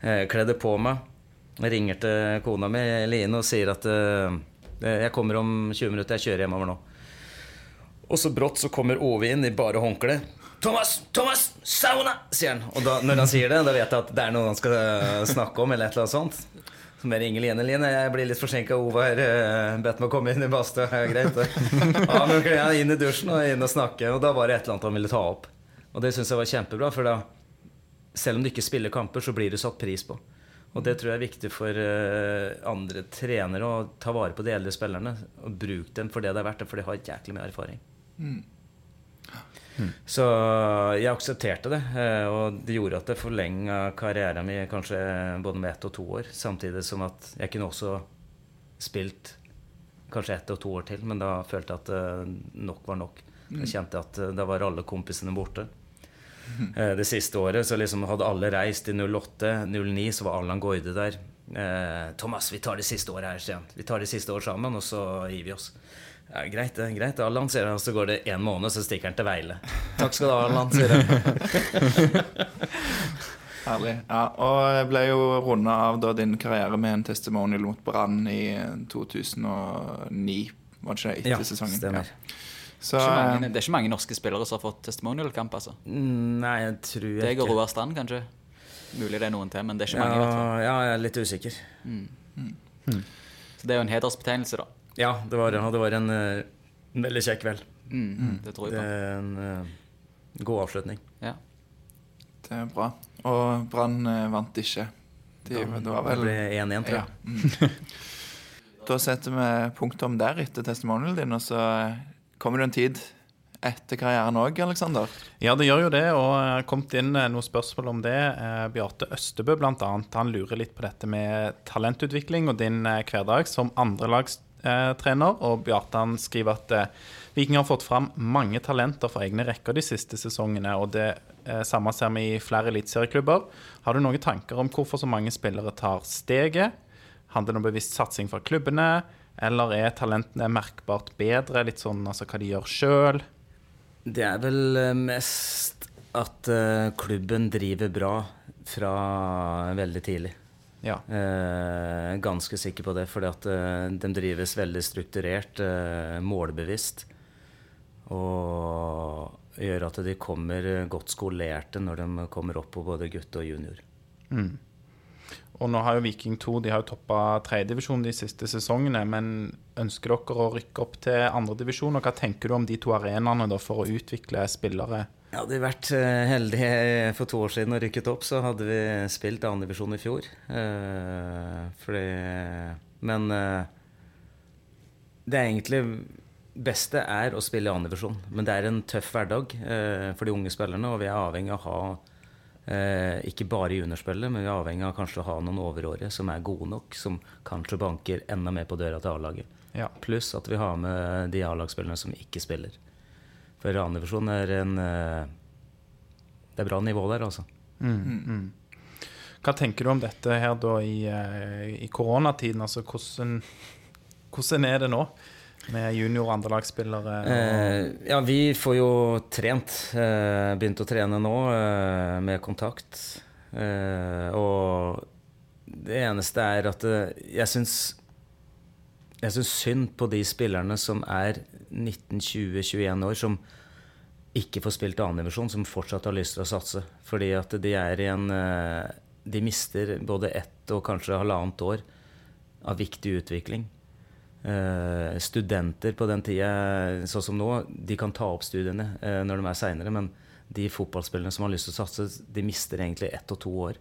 eh, kledde på meg, ringer til kona mi Line og sier at eh, jeg kommer om 20 minutter, jeg kjører hjemover nå. Og så brått så kommer Ove inn i bare håndkle. 'Thomas! Thomas! Sauna!' sier han. Og da, når han sier det, da vet jeg at det er noe han skal eh, snakke om. eller et eller annet sånt. Så er ringer Line. Line, jeg blir litt forsinka. Ove har uh, bedt meg å komme inn i badstua. Ja, greit. Ja, men jeg inn i dusjen og inn og snakke. Og da var det et eller annet han ville ta opp. Og det syns jeg var kjempebra. For da, selv om du ikke spiller kamper, så blir du satt pris på. Og det tror jeg er viktig for uh, andre trenere å ta vare på de eldre spillerne. Og bruke dem for det det er verdt, for de har jæklig mye erfaring. Så jeg aksepterte det, eh, og det gjorde at det forlenga karrieren min kanskje både med ett og to år. Samtidig som at jeg kunne også spilt kanskje ett og to år til, men da følte jeg at eh, nok var nok. Jeg kjente at eh, da var alle kompisene borte. Eh, Det siste året så liksom hadde alle reist i 08, 09, så var Allan Goide der. 'Thomas, vi tar det siste året her', sier han. Vi tar det siste året sammen, og så gir vi oss. Ja, greit, det. greit, Allan, sier han. Så går det én måned, så stikker han til Veile. Takk skal du ha, Allan, sier han. Herlig. Ja, og jeg ble jo runda av da din karriere med en testimonial mot Brann i 2009. Var det ikke det? Etter Ja, sesongen. stemmer. Ja. Så Ikke mange, eh, det er ikke mange norske spillere som har fått testimonial-kamp, altså. Mm, Nei, jeg tror jeg Deg og Roar Strand, kanskje. Mulig det er noen til, men det er ikke mange. i hvert fall. Ja, ja, jeg er litt usikker. Så det er jo en hedersbetegnelse, da. Ja, det var, det var en en, veldig kjekk kveld. Mm, Det tror jeg på. Det er en uh, god avslutning. Ja. det er bra. Og Brann eh, vant ikke. De, det var Det vel ble 1-1, tror ja. jeg. mm. Da setter vi punktum der etter testimonialen din, og så eh, kommer det en tid etter karrieren òg, Aleksander. Ja, det gjør jo det, og det har kommet inn eh, noen spørsmål om det. Eh, Bjarte Østebø blant annet, han lurer litt på dette med talentutvikling og din eh, hverdag som andrelagstrener. Og Bjartan skriver at eh, Viking har fått fram mange talenter fra egne rekker de siste sesongene, og det eh, samme ser vi i flere eliteserieklubber. Har du noen tanker om hvorfor så mange spillere tar steget? Handler det om bevisst satsing fra klubbene? Eller er talentene merkbart bedre, litt sånn altså hva de gjør sjøl? Det er vel eh, mest at eh, klubben driver bra fra veldig tidlig. Ja. Eh, ganske sikker på det, fordi at eh, de drives veldig strukturert, eh, målbevisst. Og gjør at de kommer godt skolerte når de kommer opp på både gutt og junior. Mm. Og nå har jo Viking 2 de har jo toppa tredjedivisjon de siste sesongene. Men ønsker dere å rykke opp til andredivisjon? Og hva tenker du om de to arenaene for å utvikle spillere? Hadde vi vært heldig heldige for to år siden og rykket opp, så hadde vi spilt annendivisjon i fjor. Eh, fordi Men eh, det er egentlig beste er å spille i annendivisjon. Men det er en tøff hverdag eh, for de unge spillerne, og vi er avhengig av å ha eh, ikke bare juniorspillere, men vi er avhengig av kanskje å ha noen overårige som er gode nok, som kanskje banker enda mer på døra til A-laget. Ja. Pluss at vi har med de A-lagsspillerne som ikke spiller. For andredivisjon er en eh, Det er bra nivå der, altså. Mm, mm. Hva tenker du om dette her da i, eh, i koronatiden? Altså hvordan, hvordan er det nå med junior- og andrelagsspillere? Eh, ja, vi får jo trent. Eh, begynt å trene nå eh, med kontakt. Eh, og det eneste er at jeg syns Jeg syns synd på de spillerne som er 19-20-21 år, som ikke får spilt annendivisjon, som fortsatt har lyst til å satse. Fordi at de er i en eh, De mister både ett og kanskje halvannet år av viktig utvikling. Uh, studenter på den tida, sånn som nå, de kan ta opp studiene uh, når de er seinere, men de fotballspillerne som har lyst til å satse, de mister egentlig ett og to år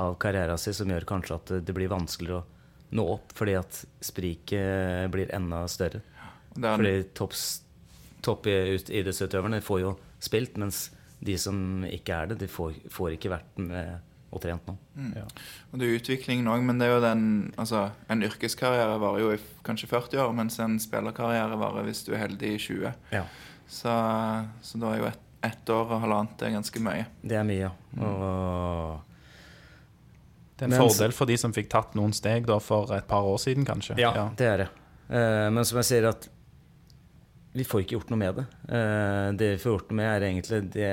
av karrieren sin, som gjør kanskje at det blir vanskeligere å nå opp, fordi at spriket blir enda større. Det er, Fordi toppidrettsutøverne toppidrettsutøverne får jo spilt, mens de som ikke er det, de får, får ikke vært med og trent nå. Og det er utviklingen òg, men det er jo den Altså, en yrkeskarriere varer jo i kanskje 40 år, mens en spillerkarriere varer hvis du er heldig i 20. Ja. Så, så da er jo ett et år og halvannet det er ganske mye. Det er mye, ja. Og Det er en Men- fordel for de som fikk tatt noen steg da for et par år siden, kanskje. Ja, det er det. Eh, men som jeg sier, at vi får ikke gjort noe med det. Eh, det vi får gjort noe med, er egentlig det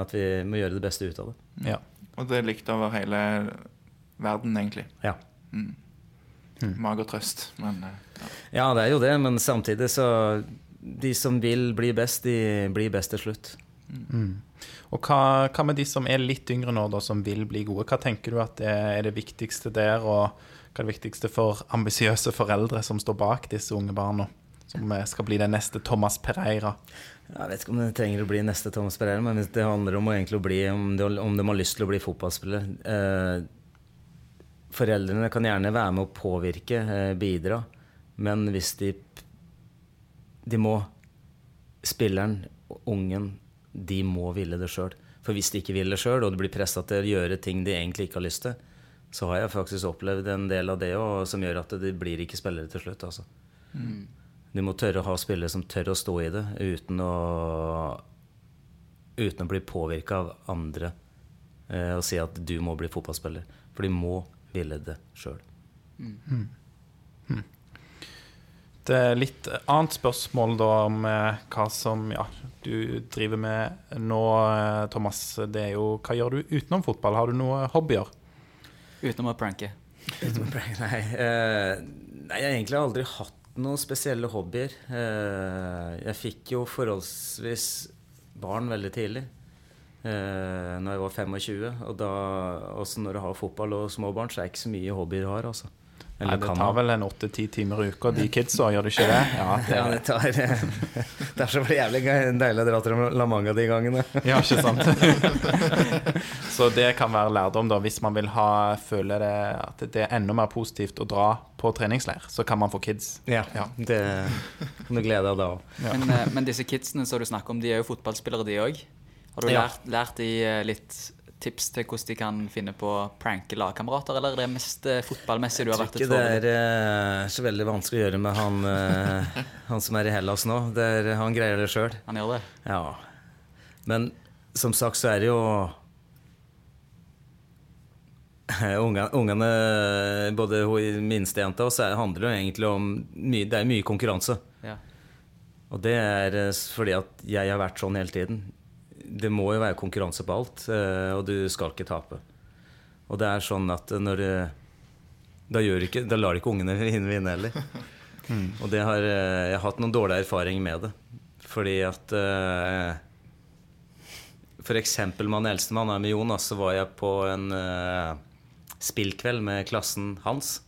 at vi må gjøre det beste ut av det. Ja. Og det er likt over hele verden, egentlig. Ja. Mm. Mager trøst, men eh, ja. ja, det er jo det, men samtidig så De som vil bli best, de blir best til slutt. Mm. Og hva, hva med de som er litt yngre nå, da, som vil bli gode? Hva tenker du at det er det viktigste der, og hva er det viktigste for ambisiøse foreldre som står bak disse unge barna? Som skal bli den neste Thomas Pereira. Jeg vet ikke om det trenger å bli neste Thomas Pereira, men det handler om å egentlig bli om de, om de har lyst til å bli fotballspiller. Eh, foreldrene kan gjerne være med å påvirke, eh, bidra, men hvis de De må Spilleren, ungen, de må ville det sjøl. For hvis de ikke vil det sjøl, og de blir pressa til å gjøre ting de egentlig ikke har lyst til, så har jeg faktisk opplevd en del av det òg, som gjør at de blir ikke spillere til slutt. altså. Du må tørre å ha spillere som tør å stå i det uten å Uten å bli påvirka av andre eh, og si at du må bli fotballspiller. For de må ville det sjøl. Det er litt annet spørsmål da om eh, hva som ja, du driver med nå, eh, Thomas. Det er jo Hva gjør du utenom fotball? Har du noen hobbyer? Utenom å pranke. Nei, eh, nei, jeg har egentlig aldri hatt noen spesielle hobbyer. Eh, jeg fikk jo forholdsvis barn veldig tidlig. Eh, når jeg var 25. Og da, også når du har fotball og små barn, så er det ikke så mye hobbyer du har. Altså. Nei, det tar vel en åtte-ti timer i uka, de kidsa, gjør det ikke det? Ja, det, Ja, det tar Det er så jævlig deilig å dra til La Manga de gangene. ja ikke sant? Så det kan være lærdom, da. Hvis man vil ha, føle det, at det er enda mer positivt å dra på treningsleir, så kan man få kids. Ja, Ja. Det kan du glede deg da òg. Ja. Men, eh, men disse kidsene som du snakker om, de er jo fotballspillere, de òg. Har du Ja. lært, lært de eh, litt tips til hvordan de kan finne på å pranke lagkamerater, eller er det mest fotballmessige fotballmessig du har Jeg vært tror et ikke det er eh, så veldig vanskelig å gjøre med han, eh, han som er i Hellas nå. Det er, han greier det sjøl. Han gjør det? Ja. Men som sagt så er det jo Ungene, både minstejenta og så er- handler jo egentlig om mye, Det er mye konkurranse. Ja. Og det er eh, fordi at jeg har vært sånn hele tiden. Det må jo være konkurranse på alt, eh, og du skal ikke tape. Og det er sånn at når Da, ikke, da lar ikke ungene vinne, heller. Og det har, eh, jeg har hatt noen dårlige erfaringer med det. Fordi at eh, For eksempel med han eldstemann her med Jonas, så var jeg på en eh, spillkveld med klassen hans.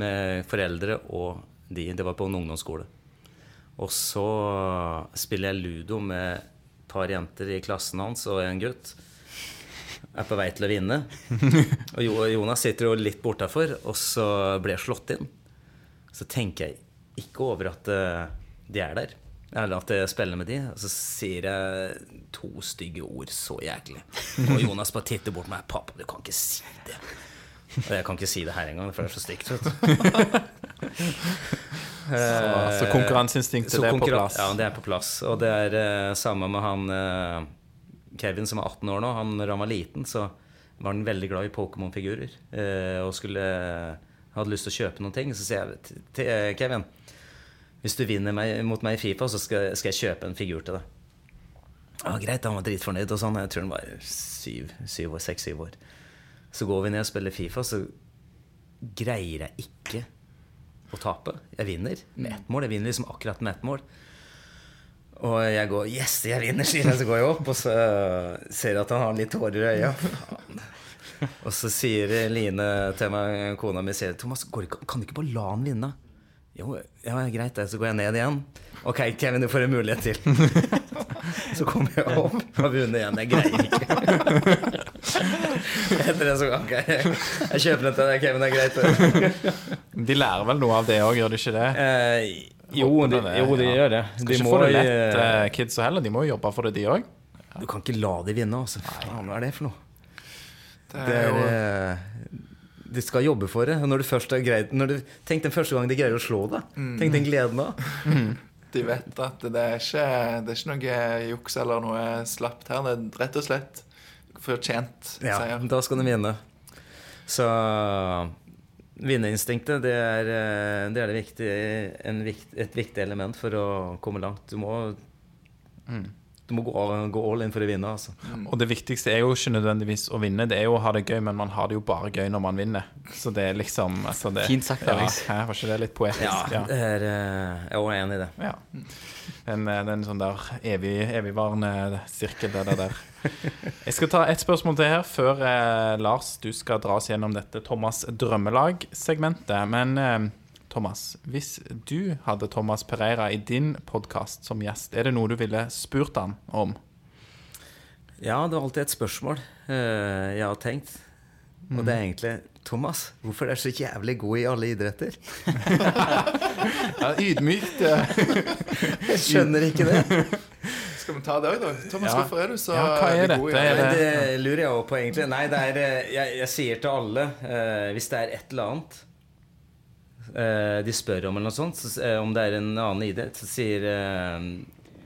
Med foreldre og de. Det var på en ungdomsskole. Og så spiller jeg ludo med et par jenter i klassen hans og en gutt. Er på vei til å vinne. Og Jonas sitter jo litt bortafor, og så blir jeg slått inn. Så tenker jeg ikke over at eh, de er der. Eller at jeg spiller med de. Og så sier jeg to stygge ord så jæklig. Og Jonas bare titter bort på meg. 'Pappa, du kan ikke si det.' Og jeg kan ikke si det her engang, for det er så stygt. Så, så konkurranseinstinktet, Så konkurran er på plass. Ja, det er på plass. Og det er uh, samme med han uh, Kevin som er 18 år nå. Han, når han var liten, så var han veldig glad i Pokémon-figurer. Uh, og skulle hadde lyst til å kjøpe noen ting. Så sier jeg til- Kevin Hvis du vinner meg, mot meg i Fifa, så skal, skal jeg kjøpe en figur til deg. Ja, greit, han var dritfornøyd og sånn. Jeg tror han var syv, syv år, seks-syv år. Så går vi ned og spiller Fifa, så greier jeg ikke å tape. Jeg vinner med ett mål. Jeg vinner liksom akkurat med ett mål. Og jeg går Yes, jeg vinner, sier jeg. Så går jeg opp, og så ser jeg at han har litt tårer i øya. Og så sier Line til meg, kona mi, sier Thomas, ikke, kan du ikke bare la han vinne? Jo, ja, greit, det. Så går jeg ned igjen. Ok, Kevin, du får en mulighet til. Så kommer jeg opp og har vunnet igjen. Jeg greier ikke. Etter det så ok, jeg kjøper den til deg, Kevin. Det er greit. De lærer vel noe av det òg, gjør de ikke det? Eh, Jo, de, jo, de ja. gjør det. Skal De ikke må, få det lett, eh, eh, kidsa heller. De må jo jobbe for det, de òg. Du kan ikke la de vinne, altså. Faen, hva er det for noe? Det Det er er, jo eh, de skal jobbe for det. Når du først er greit, når du, Tenk den første gang de greier å slå deg. Tenk den gleden da. De vet at det er ikke, det er ikke noe juks eller noe slapt her. Det er rett og slett fortjent Ja, seier. da skal de vinne. Så vinneinstinktet, det er, eh, det, er det viktig, en vikt, et viktig element for å komme langt. Du må, du må gå, gå all in for å vinne, altså. Og det viktigste er jo ikke nødvendigvis å vinne, det er jo å ha det gøy, men man har det jo bare gøy når man vinner. Så det er liksom altså det, Fint sagt, ja, Alex. Hæ, var ikke det litt poetisk? Ja, det er, eh, jeg er også enig i det. Ja. En, eh, det er en sånn der evig, evigvarende sirkel, det der. Jeg skal ta ett spørsmål til her før eh, Lars, du skal dra oss gjennom dette Thomas drømmelag-segmentet. Men eh, Thomas, hvis du hadde Thomas Pereira i din podkast som gjest, er det noe du ville spurt han om? Ja, det er alltid et spørsmål eh, jeg har tenkt. Og det er egentlig Thomas, hvorfor er du så jævlig god i alle idretter? Ja, ydmykt. eh. Jeg skjønner ikke det. Skal vi ta det òg, da? Thomas, Ja. hvorfor er du så Ja, hva er god i dette? det? Nei, det lurer jeg også på, egentlig. Nei, det er eh, Jeg, jeg sier til alle, eh, hvis det er et eller annet eh, de spør om, eller noe sånt, så, eh, om det er en annen idrett, så sier, eh,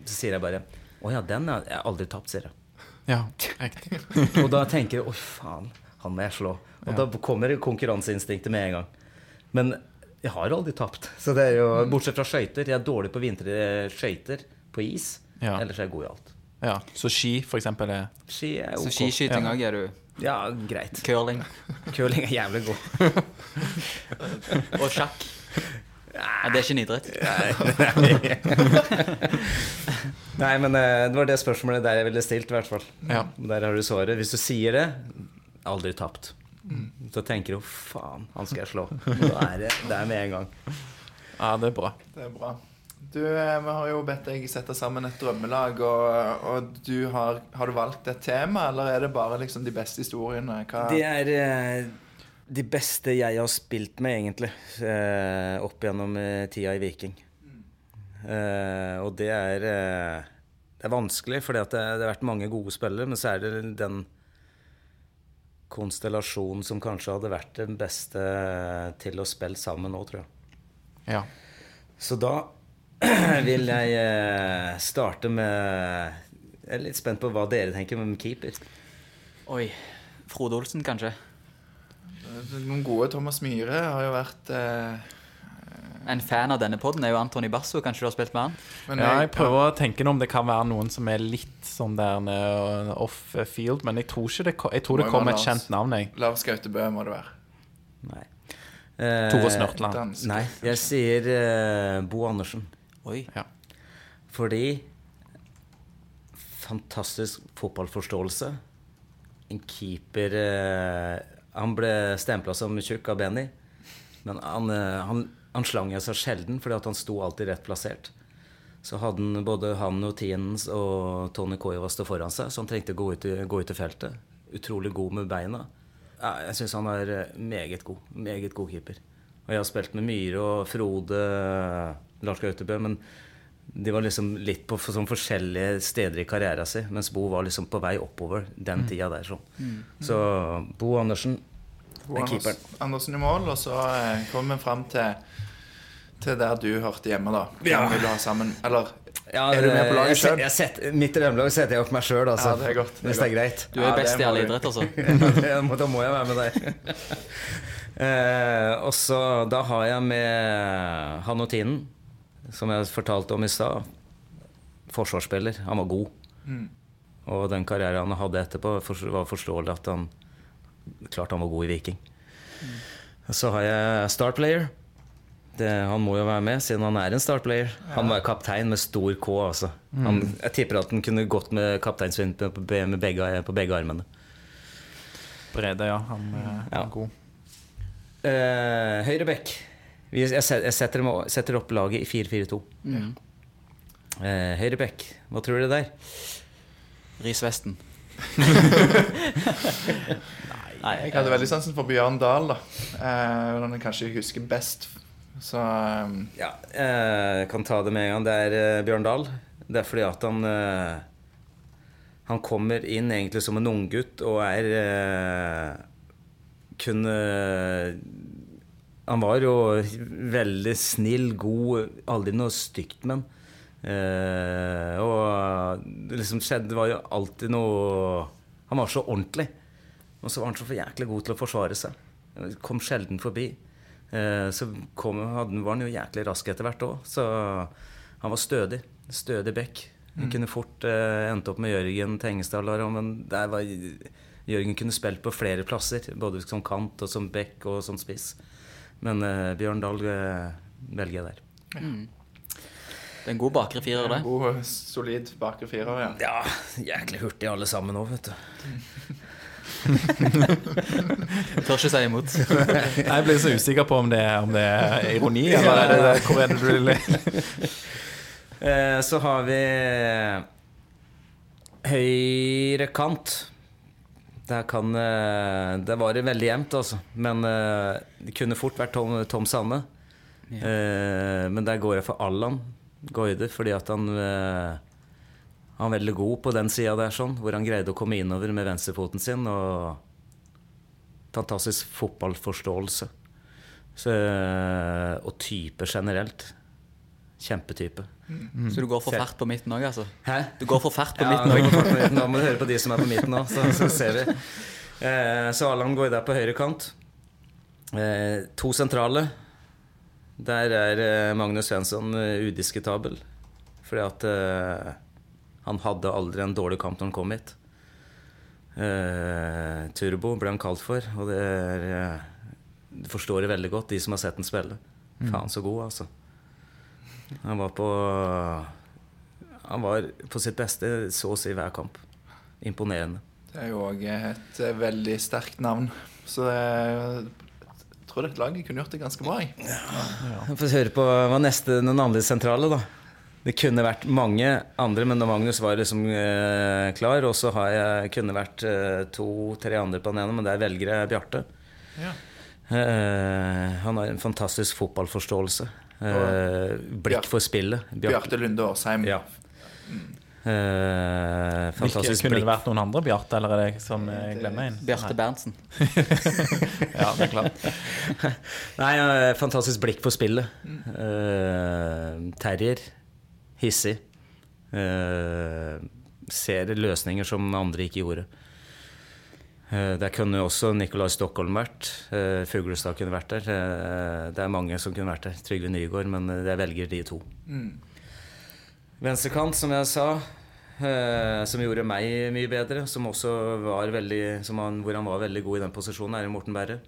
så sier jeg bare Å ja, den har jeg aldri tapt, sier jeg. Ja, riktig. Og da tenker jeg å faen, han må jeg slå. Og da kommer konkurranseinstinktet med en gang. Men jeg har aldri tapt. Så det er jo, Bortsett fra skøyter. Jeg er dårlig på vinterskøyter på is. Ja. Ellers er jeg god i alt. Ja, så ski, for eksempel, er Ski er Så ok. skiskyting òg er du. Ja, greit. Curling. Curling er jævlig god. Og sjakk. Ja, det er ikke en idrett. Nei, men eh, det var det spørsmålet der jeg ville stilt, i hvert fall. Ja. Der har du svaret. Hvis du sier det aldri tapt. Så tenker du faen, han skal jeg slå. Da er det, det er med en gang. Ja, det er bra. Det er bra. Du, eh, Vi har jo bedt deg sette sammen et drømmelag, og, og du har, har du valgt et tema, eller er det bare liksom de beste historiene? Hva? Det er eh, de beste jeg har spilt med, egentlig, eh, opp gjennom eh, tida i Viking. Og det er Det er vanskelig, for det, det har vært mange gode spillere, men så er det den konstellasjonen som kanskje hadde vært den beste til å spille sammen nå, tror jeg. Ja. Så da vil jeg eh, starte med Jeg er litt spent på hva dere tenker om keeper. Oi. Frode Olsen, kanskje? Noen gode Thomas Myhre har jo vært eh, En fan av denne poden er jo Antony Basso. Kanskje du har spilt med han? men ja, jeg prøver å tenke noe om det kan være noen som er litt sånn der eh, off field, men jeg tror ikke det, ko- jeg tror det Må jo kom være et Lars. kjent navn, jeg. Lars Gautebø må det være. Nei. Eh, Tore Snørtland. Dansk. Nei, jeg sier eh, Bo Andersen. Oi. Ja. Fordi Fantastisk fotballforståelse. En keeper eh, Han ble stempla som tjukk av Benny. Men han, eh, han, han slang jeg seg sjelden fordi at han sto alltid rett plassert. Så hadde han både han og Tiens og Tony Koiva stå foran seg, så han trengte å gå ut i, gå ut i feltet. Utrolig god med beina. Ja, jeg syns han er eh, meget god. Meget god keeper. Og jeg har spilt med Myhre og Frode, Lars Gautebø, men de var liksom litt på sånn forskjellige steder i karrieren sin, mens Bo var liksom på vei oppover den tida der. Sånn. Så Bo Andersen Bo er keeperen. Andersen i mål, og så eh, kommer vi fram til, til der du hørte hjemme, da. Hvem Ja. vil du ha sammen? Eller Ja, Er du med på laget sjøl? Mitt drømmelag setter jeg opp meg sjøl, altså. Ja, det er godt, det er hvis det er greit. Du er Ja, best i all du. altså. Ja, da må jeg være med deg. eh, og så da har jeg med han og Tinen, som jeg fortalte om i stad. Forsvarsspiller. Han var god. Mm. Og den karrieren han hadde etterpå, var forståelig at han Klart han var god i Viking. Så har jeg Star Player. Det, han må jo være med, siden han er en startplayer. Han var kaptein med stor K. Altså. Han, jeg tipper at han kunne gått med kapteinsvind på, med begge, på begge armene. Brede, ja. Han eh, Ja. er god. Eh, Høyrebekk. Vi- Jeg, set- jeg setter, opp laget i 4-4-2. Mm. Uh, Høyrebekk, hva tror du der? Risvesten. Nei, Jeg hadde veldig sansen for Bjørn Dahl, da. Eh, den jeg kanskje husker best Så um, Ja, jeg kan ta det med en gang. Det er eh, Bjørn Dahl. Det er fordi at han eh, Han kommer inn egentlig som en unggutt og er eh, Kunne Han var jo veldig snill, god, aldri noe stygt med han. Eh, og det liksom skjedde Det var jo alltid noe Han var så ordentlig. Og så var han så for jæklig god til å forsvare seg. Kom sjelden forbi. Eh, så kom, hadde, var han jo jæklig rask etter hvert òg. Så han var stødig. Stødig bekk. Han kunne fort eh, endt opp med Jørgen Tengesdal. men der var Jørgen kunne spilt på flere plasser. Både som kant og som bekk og som spiss. Men uh, Bjørn Dahl eh, velger jeg der. Det er en god bakre firer, det. god, solid bakre firer, ja. Ja, jæklig hurtig alle sammen òg, vet du. Tør ikke si imot. Jeg blir så usikker på om det, om det er ironi, eller er det, hvor er det du vil Eh, så har vi høyre kant. Der kan eh, Det var veldig jevnt, altså. Men eh, det kunne fort vært Tom, Tom Sanne. Ja. men der går jeg for Allan Goide, fordi at han eh, Han er veldig god på den sida der, sånn, hvor han greide å komme innover med venstrefoten sin. Og fantastisk fotballforståelse. Så, eh, og type generelt. Kjempetype. Så du går for fart på midten òg, altså? Hæ? Du går for fart på Ja, midten nå må, du høre på- de som er på midten nå, så, så ser vi. Eh, så Allan går der på høyre kant. Eh, to sentrale. Der er eh, Magnus Svensson eh, udiskutabel. Fordi at eh, han hadde aldri en dårlig kamp når han kom hit. Eh, Turbo ble han kalt for, og det er eh, Du forstår det veldig godt, de som har sett den spille. Faen så god, altså. Han var på Han var på sitt beste så å si hver kamp. Imponerende. Det er jo òg et eh, veldig sterkt navn. Så jeg tror dette laget kunne gjort det ganske bra. Jeg. Få høre på hva neste den andre sentrale, da. Det kunne vært mange andre, men da Magnus var liksom eh, klar. Og så har jeg kunne vært eh, to-tre andre på den ene, men der velger jeg Bjarte. Ja. Eh, han har en fantastisk fotballforståelse. Eh, blikk for spillet. Bjarte Lunde Årsheim. Ja. Eh, Hvilke, fantastisk Kunne det vært noen andre Bjarte, eller er det jeg som eh, glemmer en? Bjarte Berntsen. Ja, det er klart. Nei, eh, fantastisk blikk for spillet. Eh, terrier. Hissig. Eh, ser løsninger som andre ikke gjorde. Eh, der kunne også Nicolai Stockholm vært. Uh, Fuglestad kunne vært der. Eh, det er mange som kunne vært der. Trygve Nygaard, men eh, jeg velger de to. Mm. Venstrekant, som jeg sa, eh, som gjorde meg mye bedre, som også var veldig, som han, hvor han var veldig god i den posisjonen, er Morten Berre.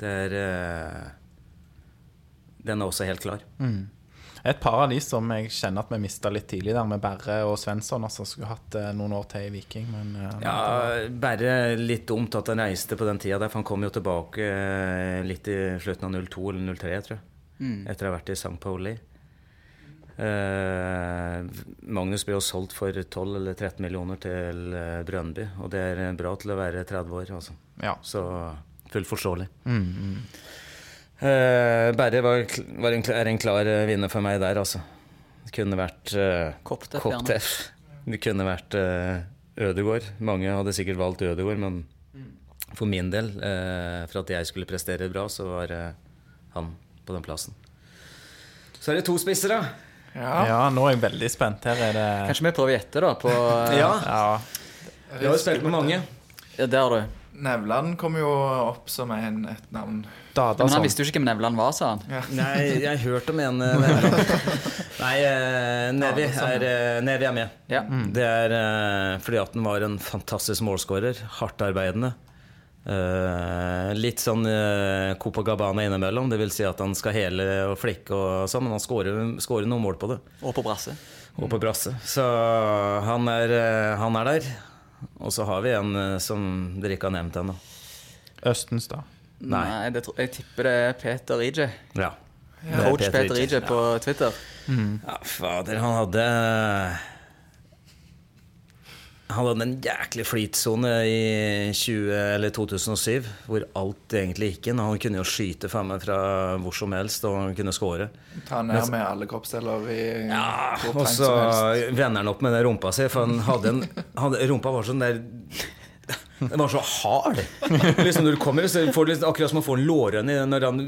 Er eh, Den er også helt klar. Et par av de som jeg kjenner at vi mista litt tidlig der, med Berre og Svensson, altså skulle hatt eh, noen år til i Viking, men eh, Ja, Berre litt dumt at han reiste på den tida der, for han kom jo tilbake eh, litt i slutten av 02 eller 03, tror jeg. Etter å ha vært i St. Pauli. Eh, Magnus ble jo solgt for 12 eller 13 millioner til eh, Brøndby, og det er bra til å være 30 år, altså. ja. Så fullt forståelig. Mm, mm. Eh, Berre var, var en, er en klar eh, vinner for meg der, altså. Det kunne vært uh, Koppteff, gjerne. Det kunne vært uh, Ødegård. Mange hadde sikkert valgt Ødegård, men for min del, uh, for at jeg skulle prestere bra, så var uh, han på den plassen. Så er det to spisser, da. Ja. ja, nå er jeg veldig spent. Her er det Kanskje vi prøver å gjette, da? På, Ja. Ja, Vi har jo spilt med mange. Ja, det har du. Nevland kom jo opp som en, et navn. Dada Men han visste jo ikke hvem Nevland var, sa han. Nei, jeg har hørt om en eh, Nevland. Nei, eh, Nevi er, eh, Nevi er med. Ja. Det er fordi at han var en fantastisk målskårer. Hardtarbeidende. Eh, litt sånn uh, Copacabana innimellom. Det vil si at han skal hele og flikke og sånn, men han skårer, noen mål på det. Og på brasse. Og på brasse. Så han er, han er der. Og så har vi en eh, som dere ikke har nevnt ennå. Østens, da. Nei. Nei, det tror, jeg tipper det er Peter Ije. Ja. Det er Coach Peter Ije. På Twitter. Ja, fader, han hadde Han hadde en jæklig flytsone i 20, eller 2007 hvor alt egentlig gikk inn. Han kunne jo skyte faen meg fra hvor som helst, og han kunne score. Ta ned med alle kroppsdeler i Ja, og så vender han opp med den rumpa si, for han hadde en han, Rumpa var sånn der Den var så hard. Liksom Når du kommer, så får du liksom, akkurat som å få en lårhøne når han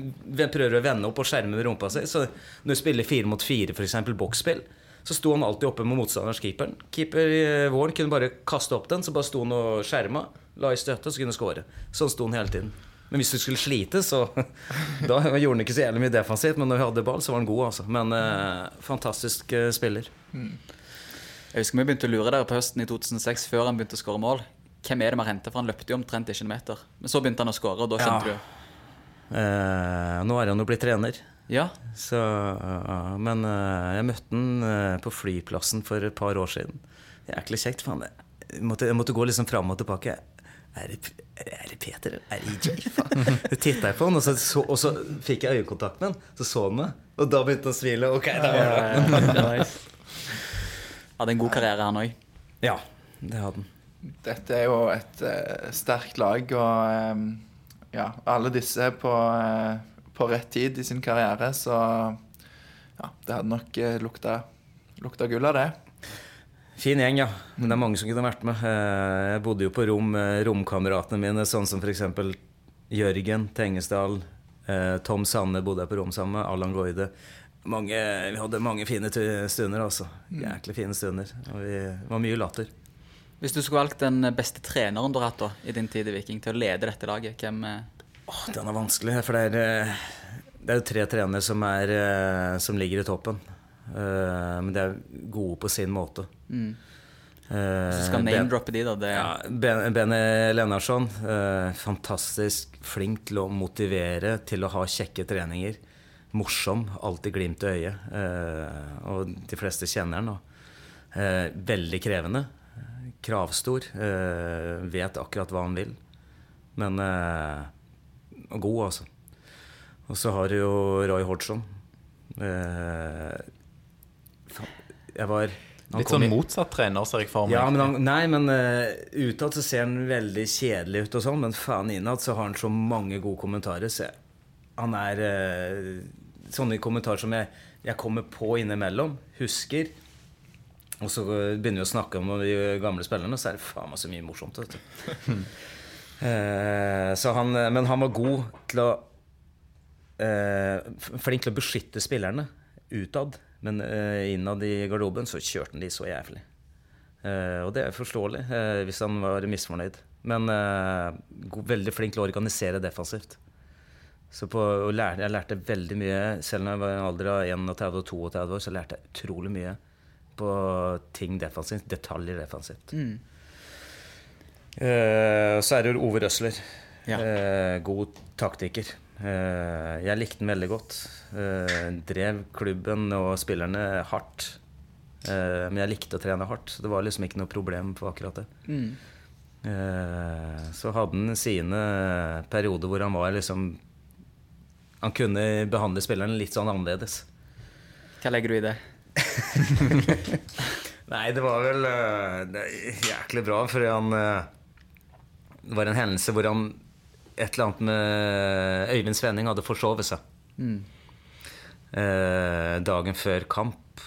prøver å vende opp og skjerme med rumpa si. Så når du spiller fire mot fire, f.eks. boksspill, så sto han alltid oppe med motstanders keeperen. Keeper i våren kunne bare kaste opp den, så bare sto han og skjerma. La i støtte, så kunne han score. Sånn sto han hele tiden. Men hvis du skulle slite, så Da gjorde han ikke så jævlig mye defensivt, men når vi hadde ball, så var han god, altså. Men eh, fantastisk eh, spiller. Jeg husker vi begynte å lure dere på høsten i 2006, før han begynte å skåre mål. Hvem er det vi har hentet? For han løpte jo omtrent ikke en meter. Men så begynte han å skåre, og da skjønte Ja. Eh, nå er han jo blitt trener. Ja. Så, men eh, jeg møtte han eh, på flyplassen for et par år siden. Jæklig kjekt. Faen. Jeg måtte, jeg måtte gå liksom fram og tilbake. Er det, er det Peter? Er det EJ? Faen. Så titta jeg på han, og så, så, og så fikk jeg øyekontakt med han. Så så han meg, og da begynte han å smile. Ok, da var det Hadde en god karriere, han òg. Ja, det hadde han. Dette er jo et uh, sterkt lag, og um, ja, alle disse på, eh, på rett tid i sin karriere, så ja, det hadde nok uh, lukta, lukta gull av det. Fin gjeng, ja. Men det er mange som kunne vært med. Eh, Jeg bodde jo på rom med romkameratene mine, sånn som f.eks. Jørgen Tengesdal. eh, Tom Sanne bodde jeg på rom sammen med. Allan Goide. Mange, vi hadde mange fine stunder, altså. Jæklig fine stunder. Og vi, var mye latter. Hvis du skulle valgt den beste treneren du har hatt da, i din tid i Viking, til å lede dette laget, hvem eh, Åh, den er vanskelig, for det er, eh, det er jo tre trenere som, er, eh, som ligger i toppen. Eh, Men de er gode på sin måte. mm. Hvis skal Ben- name-droppe de, da? Det, Ja, ben, Bene Lennarsson. Fantastisk flink til å motivere til å ha kjekke treninger. Morsom. Alltid glimt i øyet. Og de fleste kjenner han. veldig krevende. Kravstor. Vet akkurat hva han vil. Men god, altså. Og så har du jo Roy Hodgson. Eh, jeg var han Litt kom sånn motsatt trener, ser jeg for meg. ja, men han, nei, men uh, utad så ser han veldig kjedelig ut og sånn, men faen innad så har han så mange gode kommentarer. Så han er uh, sånne kommentarer som jeg, jeg kommer på innimellom, husker. Og så begynner vi å snakke om de gamle spillerne, så er det faen meg så mye morsomt. Vet du. Eh, han, men han var god til å eh, Flink til å beskytte spillerne utad. Men eh, innad i garderoben så kjørte han de så jævlig. Eh, og det er forståelig eh, hvis han var misfornøyd. Men eh, veldig flink til å organisere defensivt. Så på, og lær, jeg lærte veldig mye, selv når jeg var i en alder av 31 og 32 år, så lærte jeg utrolig mye på ting defensivt. Detaljer defensivt. Mm. Eh, så er det Ove Røsler. Ja. Uh, god taktiker. Uh, jeg likte den veldig godt. Drev klubben og spillerne hardt. Men jeg likte å trene hardt, så det var liksom ikke noe problem på akkurat det. Mm. Så hadde han sine perioder hvor han var liksom Han kunne behandle spillerne litt sånn annerledes. Hva legger du i det? Nei, det var vel uh, det jæklig bra, fordi han eh, Det var en hendelse hvor han Et eller annet med Øyvind Svenning hadde forsovet seg. Mm. Eh, dagen før kamp.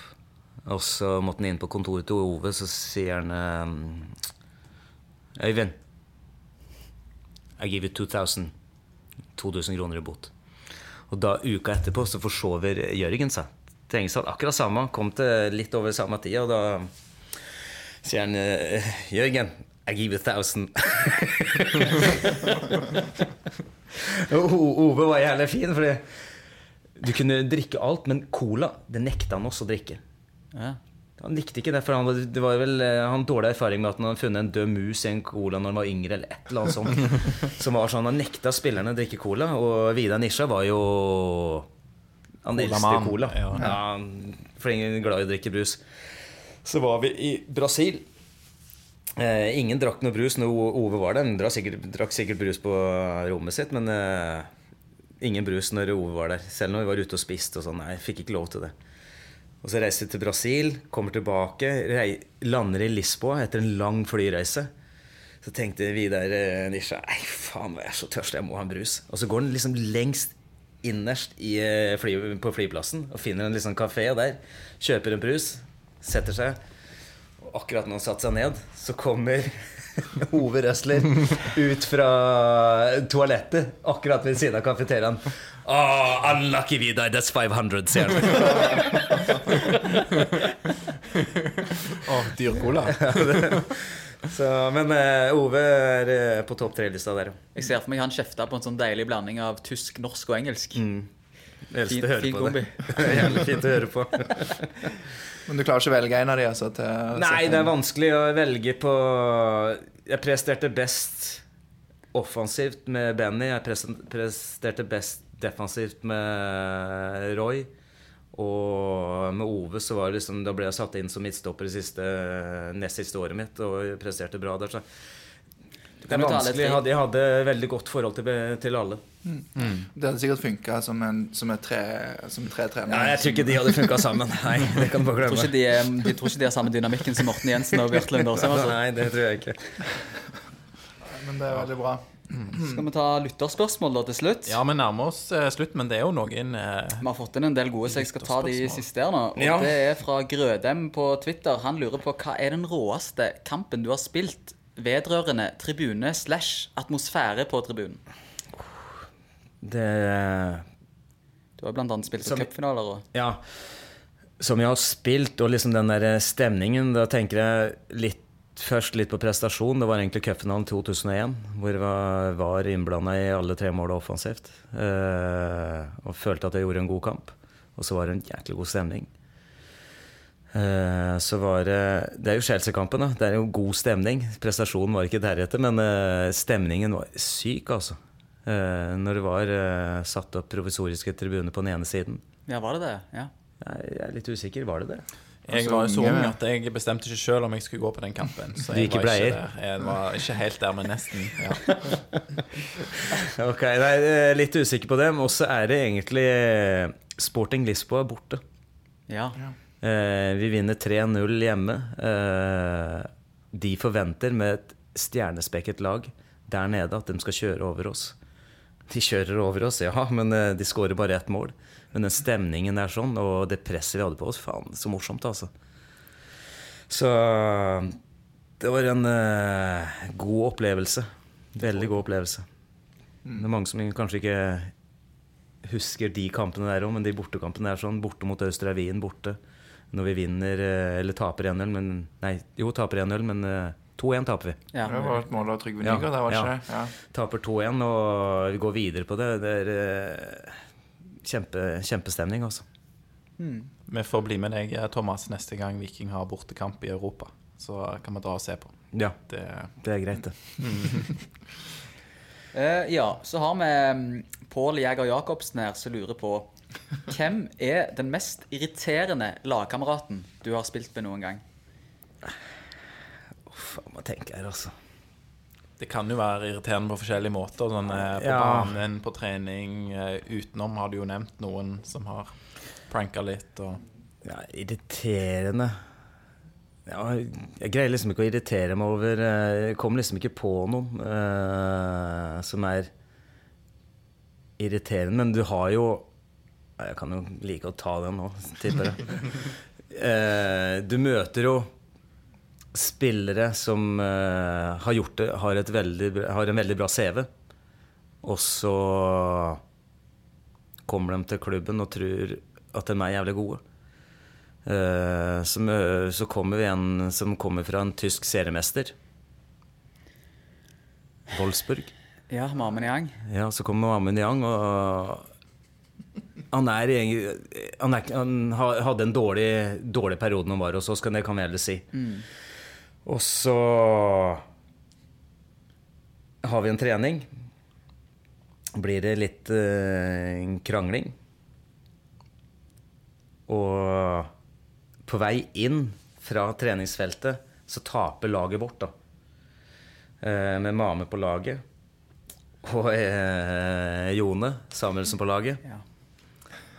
Og så måtte han inn på kontoret til Ove, så sier han eh, Øyvind, I give you 2000. 2000 kroner i bot. Og da uka etterpå så forsover Jørgen seg. Tengesdal akkurat samme. Kom til litt over samme tid, og da sier han eh, Jørgen, I give 1000. Og Ove var jævlig fin, fordi du kunne drikke alt, men cola det nekta han også å drikke. Ja. Han likte ikke det, for han, var- det var vel, eh, han dårlig erfaring med at han hadde funnet en død mus i en cola når han var yngre. eller et eller annet sånt Som var sånn, Han nekta spillerne å drikke cola, og Vidar Nisja var jo Han elsket cola. ja. Ja, han- for ingen glad i å drikke brus. Så var vi i Brasil. Eh, ingen drakk noe brus når Ove var der. Han drakk sikkert, drakk sikkert brus på rommet sitt, men eh, ingen brus når Ove var der. Selv når vi var ute og spiste og sånn. Nei, jeg fikk ikke lov til det. Og så reiser vi til Brasil, kommer tilbake, rei, lander i Lisboa etter en lang flyreise. Så tenkte Vidar eh, Nisja Nei, faen, jeg er så tørst, jeg må ha en brus. Og så går han liksom lengst innerst i, eh, fly, på flyplassen og finner en liksom kafé der. Kjøper en brus, setter seg. Akkurat når han satte seg ned, så kommer Ove Røsler ut fra toalettet akkurat ved siden av kafeteriaen. Oh, unlucky Vidar, that's 500, sier han. oh, dyr cola. Så, men uh, Ove er uh, på topp tre-lista der. Jeg ser for meg han kjefta på en sånn deilig blanding av tysk, norsk og engelsk. Eldste hører fin på kombi. det. Jævlig fint å høre på. Men du klarer ikke å velge en av de, altså? Til Nei, det er vanskelig å velge på Jeg presterte best offensivt med Benny. Jeg presterte best defensivt med Roy. Og med Ove så var det liksom Da ble jeg satt inn som midtstopper det siste, nest siste året mitt og presterte bra der. Så det er vanskelig. Jeg hadde, jeg hadde veldig godt forhold til, til alle. Det hadde sikkert funka som som tre, som tre trenere. Ja, jeg tror ikke de hadde funka sammen. Nei, det kan bare Jeg tror ikke glemme. de, de tror ikke de har samme dynamikken som Morten Jensen og Bjarte Lunde Årsheim. Altså. Nei, det tror jeg ikke. Men det er veldig bra. Skal vi ta lytterspørsmål da til slutt? Ja, vi nærmer oss eh, slutt, men det er jo noen eh, Vi har fått inn en del gode, så jeg skal ta de siste her nå. Og Ja. Det er fra Grødem på Twitter. Han lurer på hva er den råeste kampen du har spilt vedrørende tribune slash atmosfære på tribunen? Det Du har annet spilt på cupfinaler og Ja. Som jeg har spilt, og liksom den der stemningen, da tenker jeg litt Først litt på prestasjon. Det var egentlig cupfinalen 2001, hvor jeg var, var innblanda i alle tre måla offensivt. Eh, og følte at jeg gjorde en god kamp. Og så var det en jæklig god stemning. Eh, så var det Det er jo Chelsea-kampen, da. Det er jo god stemning. Prestasjonen var ikke deretter, men eh, stemningen var syk, altså. Eh, når det var satt opp provisoriske tribuner på den ene siden. Ja, var det det? Ja. Jeg er litt usikker. Var det det? Jeg Altså, var så ung at jeg bestemte ikke sjøl om jeg skulle gå på den kampen. Så jeg var ikke. Jeg var ikke helt der, men nesten. Ja. Ok, nei, litt usikker på det. Men også er det egentlig Sporting Lisboa borte. ja. Eh, vi vinner 3-0 hjemme. Eh, de forventer med et stjernespekket lag der nede at de skal kjøre over oss. De kjører over oss, ja, men eh, de skårer bare ett mål. Men den stemningen er sånn, og det presset vi hadde på oss, faen, så morsomt, altså. Så det var en uh, god opplevelse. Veldig god opplevelse. Det er mange som kanskje ikke husker de kampene der òg, men de bortekampene er sånn. Borte mot Østre Wien, borte. Når vi vinner, eh, eller taper 1-0, men Nei, jo, taper 1-0, men eh, 2-1 taper vi. ja. Det var et mål av Trygve Ja, Nygaard, det var ikke det? Ja. Taper 2-1, og vi går videre på det. Det er eh, kjempe, kjempestemning, altså. Vi får bli med deg, Thomas, neste gang Viking har bortekamp i Europa. Så kan vi dra og se på. Ja, Det, det er greit, det. uh, ja, så har vi mm, Pål Jæger Jacobsen her som lurer på Hvem er den mest irriterende lagkameraten du har spilt med noen gang? Uff, jeg må tenke her, altså. det kan jo være irriterende på forskjellige måter. Sånn, eh, på Ja. banen, på trening. eh, utenom har du jo nevnt noen som har pranka litt. Og Ja, irriterende ja, Jeg greier liksom ikke å irritere meg over eh, Jeg kommer liksom ikke på noen uh, som er irriterende. Men du har jo Jeg kan jo like å ta den nå, tipper jeg. Eh, du møter jo spillere som eh, har gjort det, har, et veldig, har en veldig bra CV. Og så kommer de til klubben og tror at de er jævlig gode. Eh, så, så kommer vi en som kommer fra en tysk seriemester. Wolfsburg. Ja, Mamen Yang. Ja, så kommer Mamen Yang, og han er Han, er, han hadde en dårlig, dårlig periode han var hos oss, det kan vi heller si. Og så har vi en trening. Blir det litt eh, krangling. Og på vei inn fra treningsfeltet så taper laget vårt, da. Eh, med Mame på laget. Og eh, Jone Samuelsen på laget. Ja.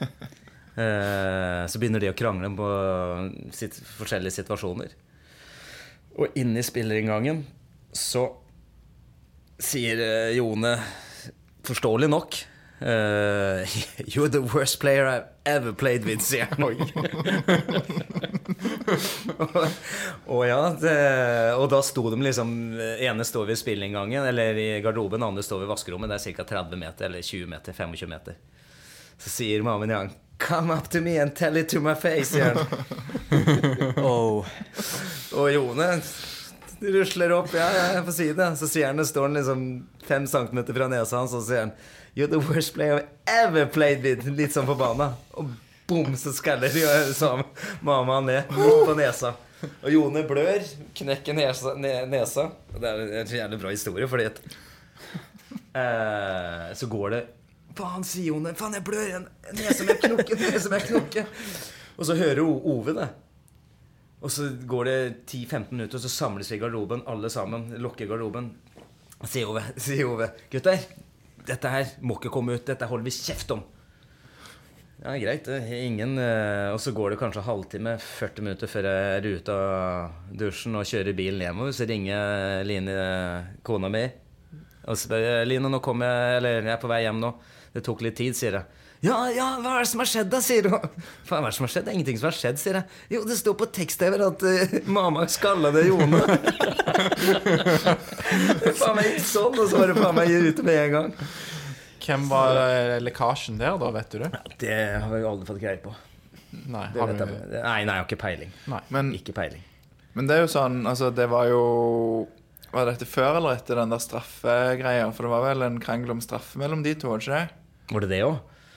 Eh, så begynner de å krangle på sitt, forskjellige situasjoner. Og inne i spillerinngangen så sier eh, Jone, forståelig nok uh, You're the worst player I've ever played with, sier han. og ja, det, og da sto de liksom ene står ved spillinngangen eller i garderoben, andre står ved vaskerommet. Det er ca. 30 meter, eller 20 meter, 25 meter. Så sier mammen Jan Come up to me and tell it to my face, han. Oh. Og Jone rusler opp. Ja, ja, jeg får si det. Så sier han, det står han liksom fem centimeter fra nesa hans, og så sier han You're the worst player I've ever played with. Litt sånn forbanna. Og bom, så skaller de så mamma ned på nesa. Og Jone blør, knekker nesa. nesa. Det er en jævlig bra historie, fordi at eh, Så går det Faen, sier Jone. Faen, jeg blør. Nesa mi er knokket, nesa mi er knokket. Og så hører Ove det. Og så går det 10-15 minutter, og så samles vi i garderoben, alle sammen. Lukker garderoben. Sier Ove, sier Ove Gutter, dette her må ikke komme ut. Dette holder vi kjeft om. Ja, greit. Ingen eh, Og så går det kanskje halvtime, 40 minutter før jeg er ute av dusjen og kjører bilen hjemover. Så ringer Line, kona mi, og spør jeg, Line, nå kommer jeg, eller jeg er på vei hjem nå. Det tok litt tid, sier jeg. Ja, ja, hva er det som har skjedd, da? sier hun. Faen, hva er det som har skjedd? Det er ingenting som har skjedd, sier jeg. Jo, det står på tekst-TV at uh, mamma skalla det Jone. Det faen meg gikk sånn, og så var det faen meg ute med en gang. Hvem var eh, lekkasjen der, da? Vet du det? Det har jeg aldri fått greie på. Nei, Det har du. Nei, nei, jeg har ikke peiling. Nei. Men, Ikke peiling. men det er jo sånn Altså, det var jo Var dette før eller etter den der straffegreia? For det var vel en krangel om straffe mellom de to, var ikke det? Var det det òg?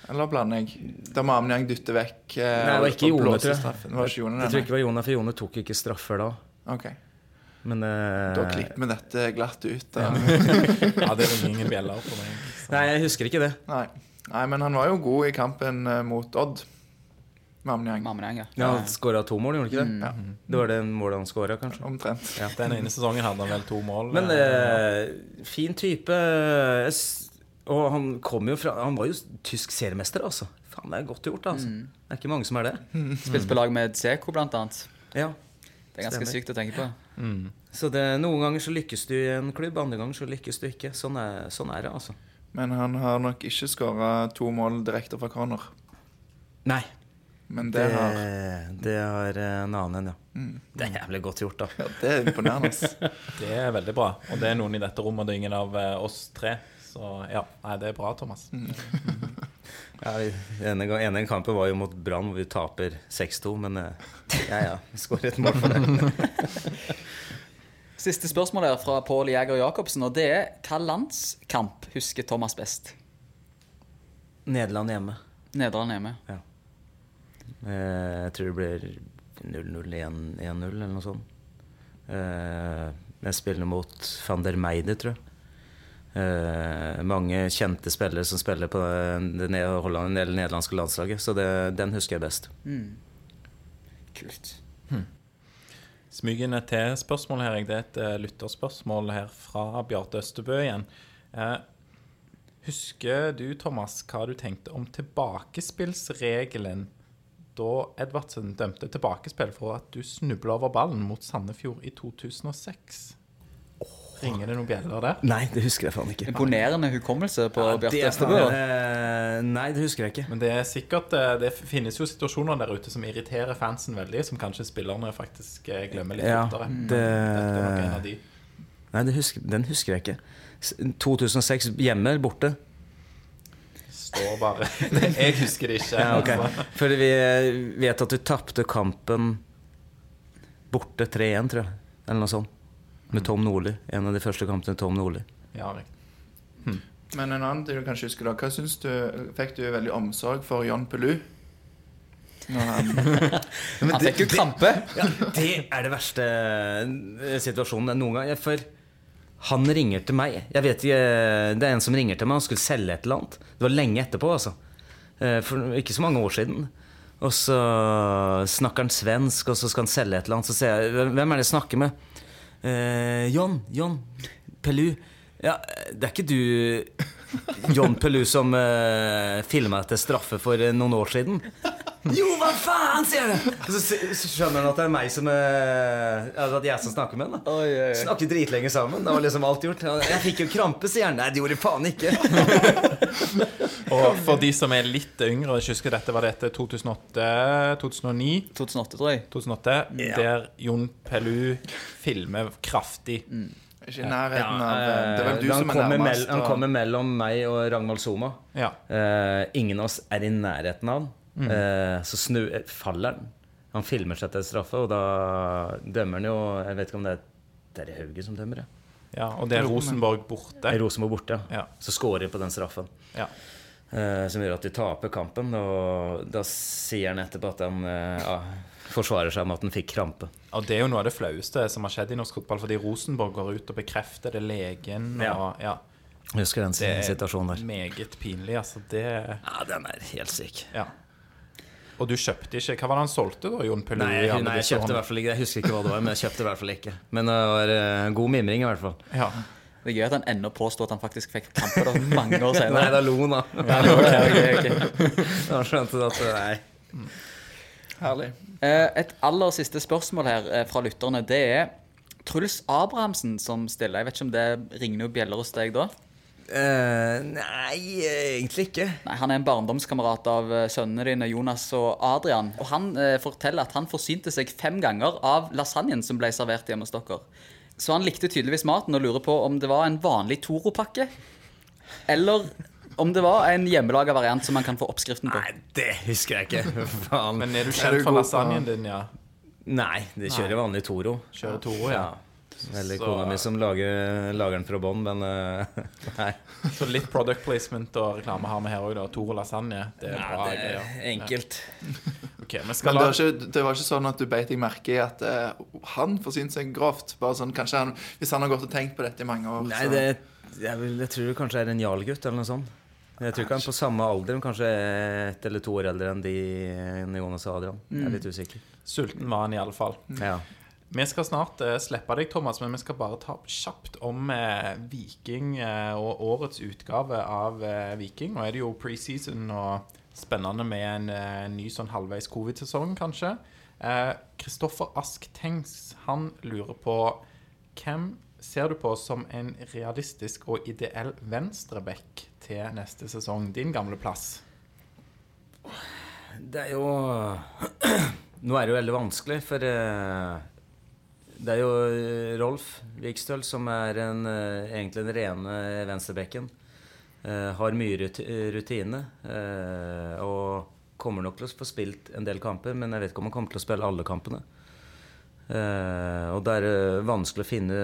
Eller blander jeg? Da Mamniang dytter vekk eh, Nei, det var ikke Jone, tror jeg. Det var ikke Jone, Jeg tror ikke det var Jone, for Jone tok ikke straffer da. Ok, Men eh, Da klipper vi dette glatt ut. Da. Ja, det ringer ingen bjeller for meg. Så. Nei, jeg husker ikke det. Nei. nei, men han var jo god i kampen eh, mot Odd. Mammenang, ja. Ja, Han skåra to mål, gjorde han ikke det? Ja, Mm. Det var det målet han skåra, kanskje. omtrent. Den ene sesongen hadde han vel to mål. Men eh, eh, fin type. eh, Og han kom jo fra Han var jo tysk seriemester, altså. Faen, det er godt gjort, altså. Mm. Det er ikke mange som er det. Spilte på lag med Seko, blant annet. Ja. Det er ganske Stemmer. sykt å tenke på. mm. Så det, noen ganger så lykkes du i en klubb, andre ganger så lykkes du ikke. Sånn er, sånn er det, altså. Men han har nok ikke skåra to mål direkte fra corner. Nei. Men det Det, har det har eh, en annen en, ja. mm. Det er jævlig godt gjort, da. Ja, det er imponerende. ass. Det er veldig bra. Og det er noen i dette rommet, det er ingen av eh, oss tre. Så ja, nei, det er bra, Thomas. Ja, vi- ene, gang- ene kampen var jo mot Brann, hvor vi taper 6-2, men eh, ja ja, vi skårer et mål for det. Siste spørsmål er fra Pål Jæger Jacobsen, og det er hva landskamp husker Thomas best? Nederland hjemme. Nederland hjemme. Eh, Jeg tror det blir 0-0, 1-0 eller noe sånt. Eh, Jeg spiller mot van der Meide, tror jeg. Eh, mange kjente spillere som spiller på det ned- Holland, eller nederlandske landslaget, så det, den husker jeg best. Mm. Kult. Smyg inn et til spørsmål her. Det er et eh, lytterspørsmål her fra Bjarte Østebø igjen. Eh, husker du, Thomas, hva du tenkte om tilbakespillsregelen da Edvardsen dømte tilbakespill for at du snubla over ballen mot Sandefjord i 2006? Ringer det noen bjeller der? Nei, det husker jeg faen ikke. Imponerende hukommelse på Ja, Bjarte det er Østebø. eh, Nei, det husker jeg ikke. Men det er sikkert eh, Det finnes jo situasjoner der ute som irriterer fansen veldig, som kanskje spillerne faktisk eh, glemmer litt Ja, fortere. det- er av de. Nei, det husker, den husker jeg ikke. 2006 hjemme eller borte? Står bare Jeg husker det ikke. Ja, okay. For vi vet at du tapte kampen borte 3-1, tror jeg. Eller noe sånt. Med Tom Nordli. En av de første kampene til Tom Nordli. Ja, riktig. Men en annen ting du kanskje husker da Hva syns du Fikk du veldig omsorg for John Pelu? Han Han fikk jo krampe. Ja, det er det verste eh, situasjonen noen gang. For han ringer til meg. Jeg vet ikke, Det er en som ringer til meg. Han skulle selge et eller annet. Det var lenge etterpå, altså. Eh, For ikke så mange år siden. Og så snakker han svensk, og så skal han selge et eller annet. Så sier jeg Hvem er det jeg snakker med? Eh, John. John Pelu. Ja, det er ikke du John Pelu som eh, filma etter straffe for eh, noen år siden? Jo, hva faen, sier du! Så, så skjønner han at det er meg som eh, altså At jeg som snakker med han. da Snakker dritlenge sammen. Det var liksom alt gjort. Jeg fikk jo krampe, sier han. Nei, det gjorde jeg faen ikke. Og for de som er litt yngre, jeg husker dette var dette 2008, 2009 2008, tror jeg. 2008, yeah. der Jon Pelu filmer kraftig. Ikke i nærheten Ja, av Det er vel du han som er kommer, nærmest. mell- han kommer mellom meg og Ragnvald Soma. Ja. Uh, ingen av oss er i nærheten av han. Mm. Eh, så snu, eh, faller han. Han filmer seg til straffe, og da dømmer han jo Jeg vet ikke om det er Terje Hauge som dømmer, det. ja. Og det er Rosenborg borte. Er Rosenborg borte, Ja. Så scorer de på den straffen. Ja. Eh, som gjør at de taper kampen. Og da sier han etterpå at han eh, ja, forsvarer seg med at han fikk krampe. Og det er jo noe av det flaueste som har skjedd i norsk fotball, fordi Rosenborg går ut og bekrefter det legen. Ja. Og, ja, Jeg husker den situasjonen der. det er meget pinlig, altså. Det Ja, den er helt syk. Ja. Og du kjøpte ikke Hva var det han solgte, da, Jon Pelu? Nei, i nei, jeg kjøpte i hvert fall ikke Jeg husker ikke hva det var, men jeg kjøpte i hvert fall ikke. Men det var en god mimring, i hvert fall. Ja. Det er gøy at han ennå påstår at han faktisk fikk krampe da, mange år Nei, senere. da lo han, da. Ja, ok, ok, ok. Da skjønte du at Nei. Herlig. Eh, Et aller siste spørsmål her eh, fra lytterne, det er Truls Abrahamsen som stiller. Jeg vet ikke om det ringer noen bjeller hos deg da? Eh, nei, egentlig ikke. Nei, Han er en barndomskamerat av eh, sønnene dine, Jonas og Adrian. Og Han uh, forteller at han forsynte seg fem ganger av lasagnen som ble servert hjemme hos dere. Så han likte tydeligvis maten og lurer på om det var en vanlig Toro-pakke, eller om det var en hjemmelaga variant som man kan få oppskriften på. Nei, det husker jeg ikke. Faen. Men er du Er kjent du for lasagnen din, ja? Nei, det kjører vanlig Toro. Kjører Toro, ja. Eller Så- kona mi som lager, lager den fra bånn, men eh, nei. Så litt product placement og reklame har vi her òg, da. Toro lasagne. Det er bra det er greier. enkelt. Ok, vi skal Men det var, ikke, det var ikke sånn at du beit deg merke i at uh, han forsynte seg grovt? Bare sånn, kanskje han, Hvis han har gått og tenkt på dette i mange år Nei, så- det, jeg, vil, jeg tror det kanskje er en jarlgutt eller noe sånt. Jeg tror ikke han er på samme alder, men kanskje ett eller to år eldre enn de Jonas og Adrian. Jeg er litt usikker. Sulten var han i alle fall. Ja. Vi skal snart uh, slippe deg, Thomas, men vi skal bare ta kjapt om uh, Viking uh, og årets utgave av Viking. Nå er det jo preseason og spennende med en ny sånn halvveis covid-sesong, kanskje. Kristoffer Ask Tengs han lurer på hvem ser du på som en realistisk og ideell venstreback til neste sesong? Din gamle plass. Det er jo Nå er det jo veldig vanskelig, for det er jo eh, Rolf Vikstøl som er en, eh, egentlig den rene venstrebekken. Uh, har mye rutine. Uh, og kommer nok til å få spilt en del kamper, men jeg vet ikke om han kommer til å spille alle kampene. Uh, og det er vanskelig å finne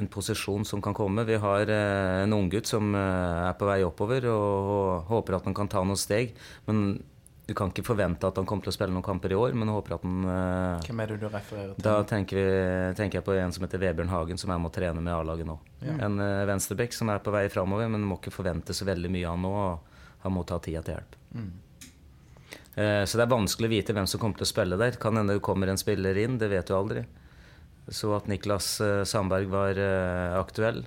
en posisjon som kan komme. Vi har en unggutt som er på vei oppover og, og håper at han kan ta noen steg. Men du kan ikke forvente at han kommer til å spille noen kamper i år, men håper at han uh, Hvem er det du refererer til? Da tenker, vi, tenker jeg på en som heter Vebjørn Hagen, som er med å trene med A-laget nå. Ja. En uh, venstrebekk som er på vei framover, men må ikke forvente så veldig mye av han nå. og Han må ta tida til hjelp. Mm. Eh, så det er vanskelig å vite hvem som kommer til å spille der. Kan hende det kommer en spiller inn, det vet du aldri. Så at Niklas eh, Sandberg var eh, aktuell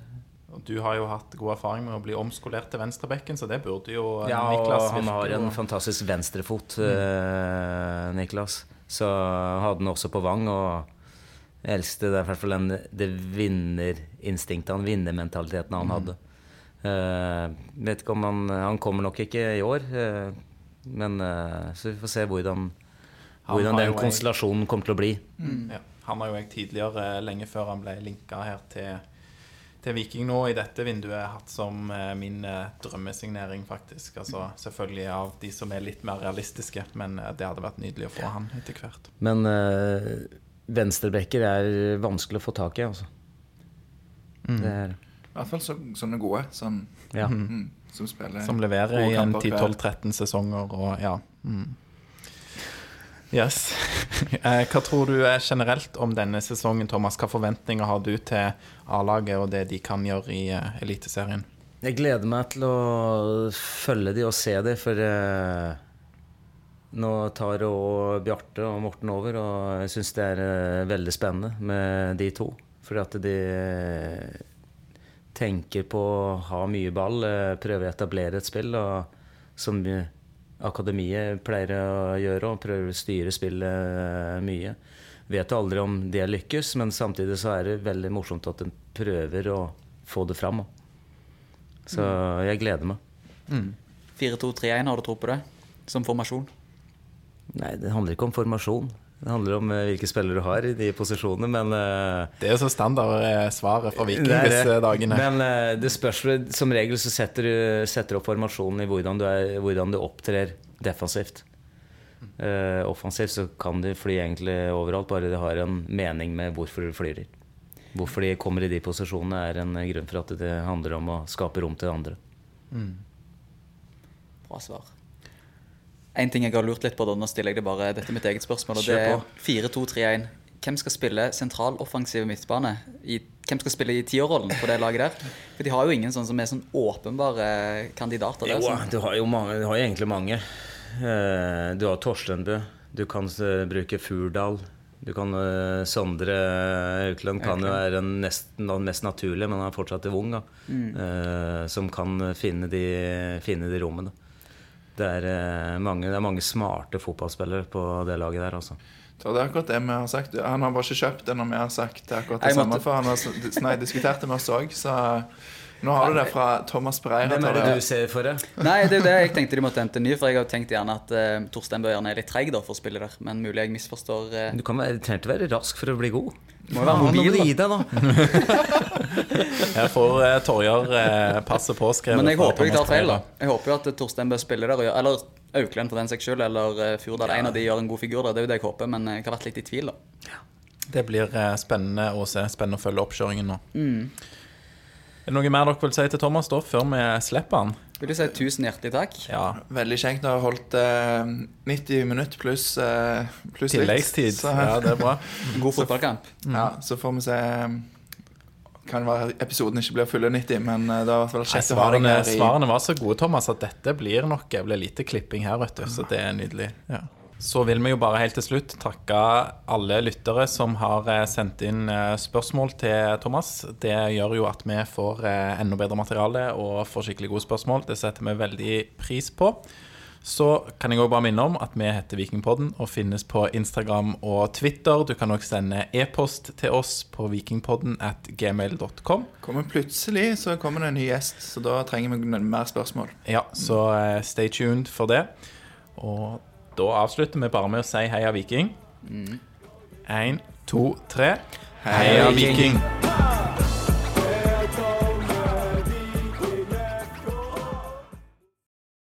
Og Du har jo hatt god erfaring med å bli omskolert til venstrebekken, så det burde jo eh, Ja, Niklas Niklas han har en fantastisk venstrefot, mm. Niklas. Så hadde han også på Vang, og jeg elsket det, i hvert fall den, det vinnerinstinktet, han vinnermentaliteten han hadde. Eh, vet ikke om han Han kommer nok ikke i år, eh, men eh, så vi får se hvordan, hvordan den konstellasjonen kommer til å bli. Ja. Han har jo jeg tidligere, lenge før han ble linka her til, til Viking nå, i dette vinduet hatt som eh, min eh, drømmesignering, faktisk. Altså selvfølgelig av de som er litt mer realistiske, men eh, det hadde vært nydelig å få han etter hvert. Men øh, venstrebekker er vanskelig å få tak i, altså. Det er I hvert fall så, sånne gode. Sånn, Ja. mm, som spiller Som leverer i en 10-12-13 sesonger og ja. Mm. Yes. Eh, Hva tror du er generelt om denne sesongen, Thomas? Hva forventninger har du til A-laget og det de kan gjøre i eh, Eliteserien? Jeg gleder meg til å følge de og se de, for eh, nå tar og Bjarte og Morten over, og jeg syns det er veldig spennende med de to. Fordi at de tenker på å ha mye ball, eh, prøve å etablere et spill og, som akademiet pleier å gjøre, og prøver å styre spillet mye. Vet jo aldri om det lykkes, men samtidig så er det veldig morsomt at en prøver å få det fram. Så jeg gleder meg. 4-2-3-1, har du tro på det? Som formasjon? Nei, det handler ikke om formasjon. Det handler om eh, hvilke spillere du har i de posisjonene, men eh, Det er jo så standard eh, svaret fra Viking Det det. disse dagene. Men det spørs vel Som regel så setter du setter opp formasjonen i hvordan du, er, hvordan du opptrer defensivt. Uh, offensivt så kan de fly egentlig overalt, bare de har en mening med hvorfor de flyr. Hvorfor de kommer i de posisjonene, er en grunn for at det handler om å skape rom til andre. Bra svar. En ting jeg har lurt litt på, da, nå stiller jeg det bare Dette er mitt eget spørsmål. og Det er 4-2-3-1. Hvem skal spille sentral offensiv midtbane? I, hvem skal spille i tierrollen på det laget der? For de har jo ingen sånn som er sånn åpenbare kandidater. Der, Jo, sånn. du har jo mange, du har egentlig mange. Eh, Du har Torstenbø. Du kan eh, bruke Furdal. Du kan eh, Sondre Aukland kan jo være den nesten mest naturlige, men han er fortsatt ung, da. Mm. som kan finne de, finne de rommene. Det er, eh, mange, det er mange smarte fotballspillere på det laget der, altså. Så det er akkurat det vi har sagt. Han har bare ikke kjøpt det når vi har sagt akkurat det Jeg samme. måtte- For han har nei, diskutert det med oss òg, så nå har du det fra Thomas Breira. Hvem er det du ser for deg? Nei, det er det jeg tenkte de måtte hente en ny, for jeg har tenkt gjerne at uh, Torstein Bø gjerne er litt treig for å spille der. Men mulig jeg misforstår. uh... Du kan være, trenger ikke være rask for å bli god. Må være mobil, du gi deg, da. Jeg får eh, Torjar eh, passet påskrevet. Men jeg fra håper jeg tar Thomas feil, da. Jeg håper jo at Torstein Bø spiller der, og gjør, eller Auklend for den saks skyld, eller eh, Furdal. En av de gjør en god figur der. Det er jo det jeg håper, men jeg har vært litt i tvil, da. Det blir eh, spennende å se. Spennende å følge oppkjøringen nå. Mm. Er det noe mer dere vil si til Thomas da, før vi slipper han? Vil du si tusen hjertelig takk? Ja, Veldig kjekt du har holdt eh, 90 minutter pluss eh, plus. Tilleggstid. Så, Ja, det er bra. God fotballkamp. ja, så får vi se Kan være episoden ikke blir fulle 90, men eh, det har vært kjekt å ha deg her svarene var så gode, Thomas, at dette blir nok det blir lite klipping her, vet du. Så det er nydelig. Ja. Så vil vi jo bare helt til slutt takke alle lyttere som har eh, sendt inn eh, spørsmål til Thomas. Det gjør jo at vi får eh, enda bedre materiale og får skikkelig gode spørsmål. Det setter vi veldig pris på. Så kan jeg òg bare minne om at vi heter Vikingpodden og finnes på Instagram og Twitter. Du kan også sende e-post til oss på vikingpodden at gmail.com. Kommer plutselig så kommer det en ny gjest, så da trenger vi mer spørsmål. Ja, så stay tuned for det. Og da avslutter vi bare med å si heia Viking. Én, to, tre. Heia Viking!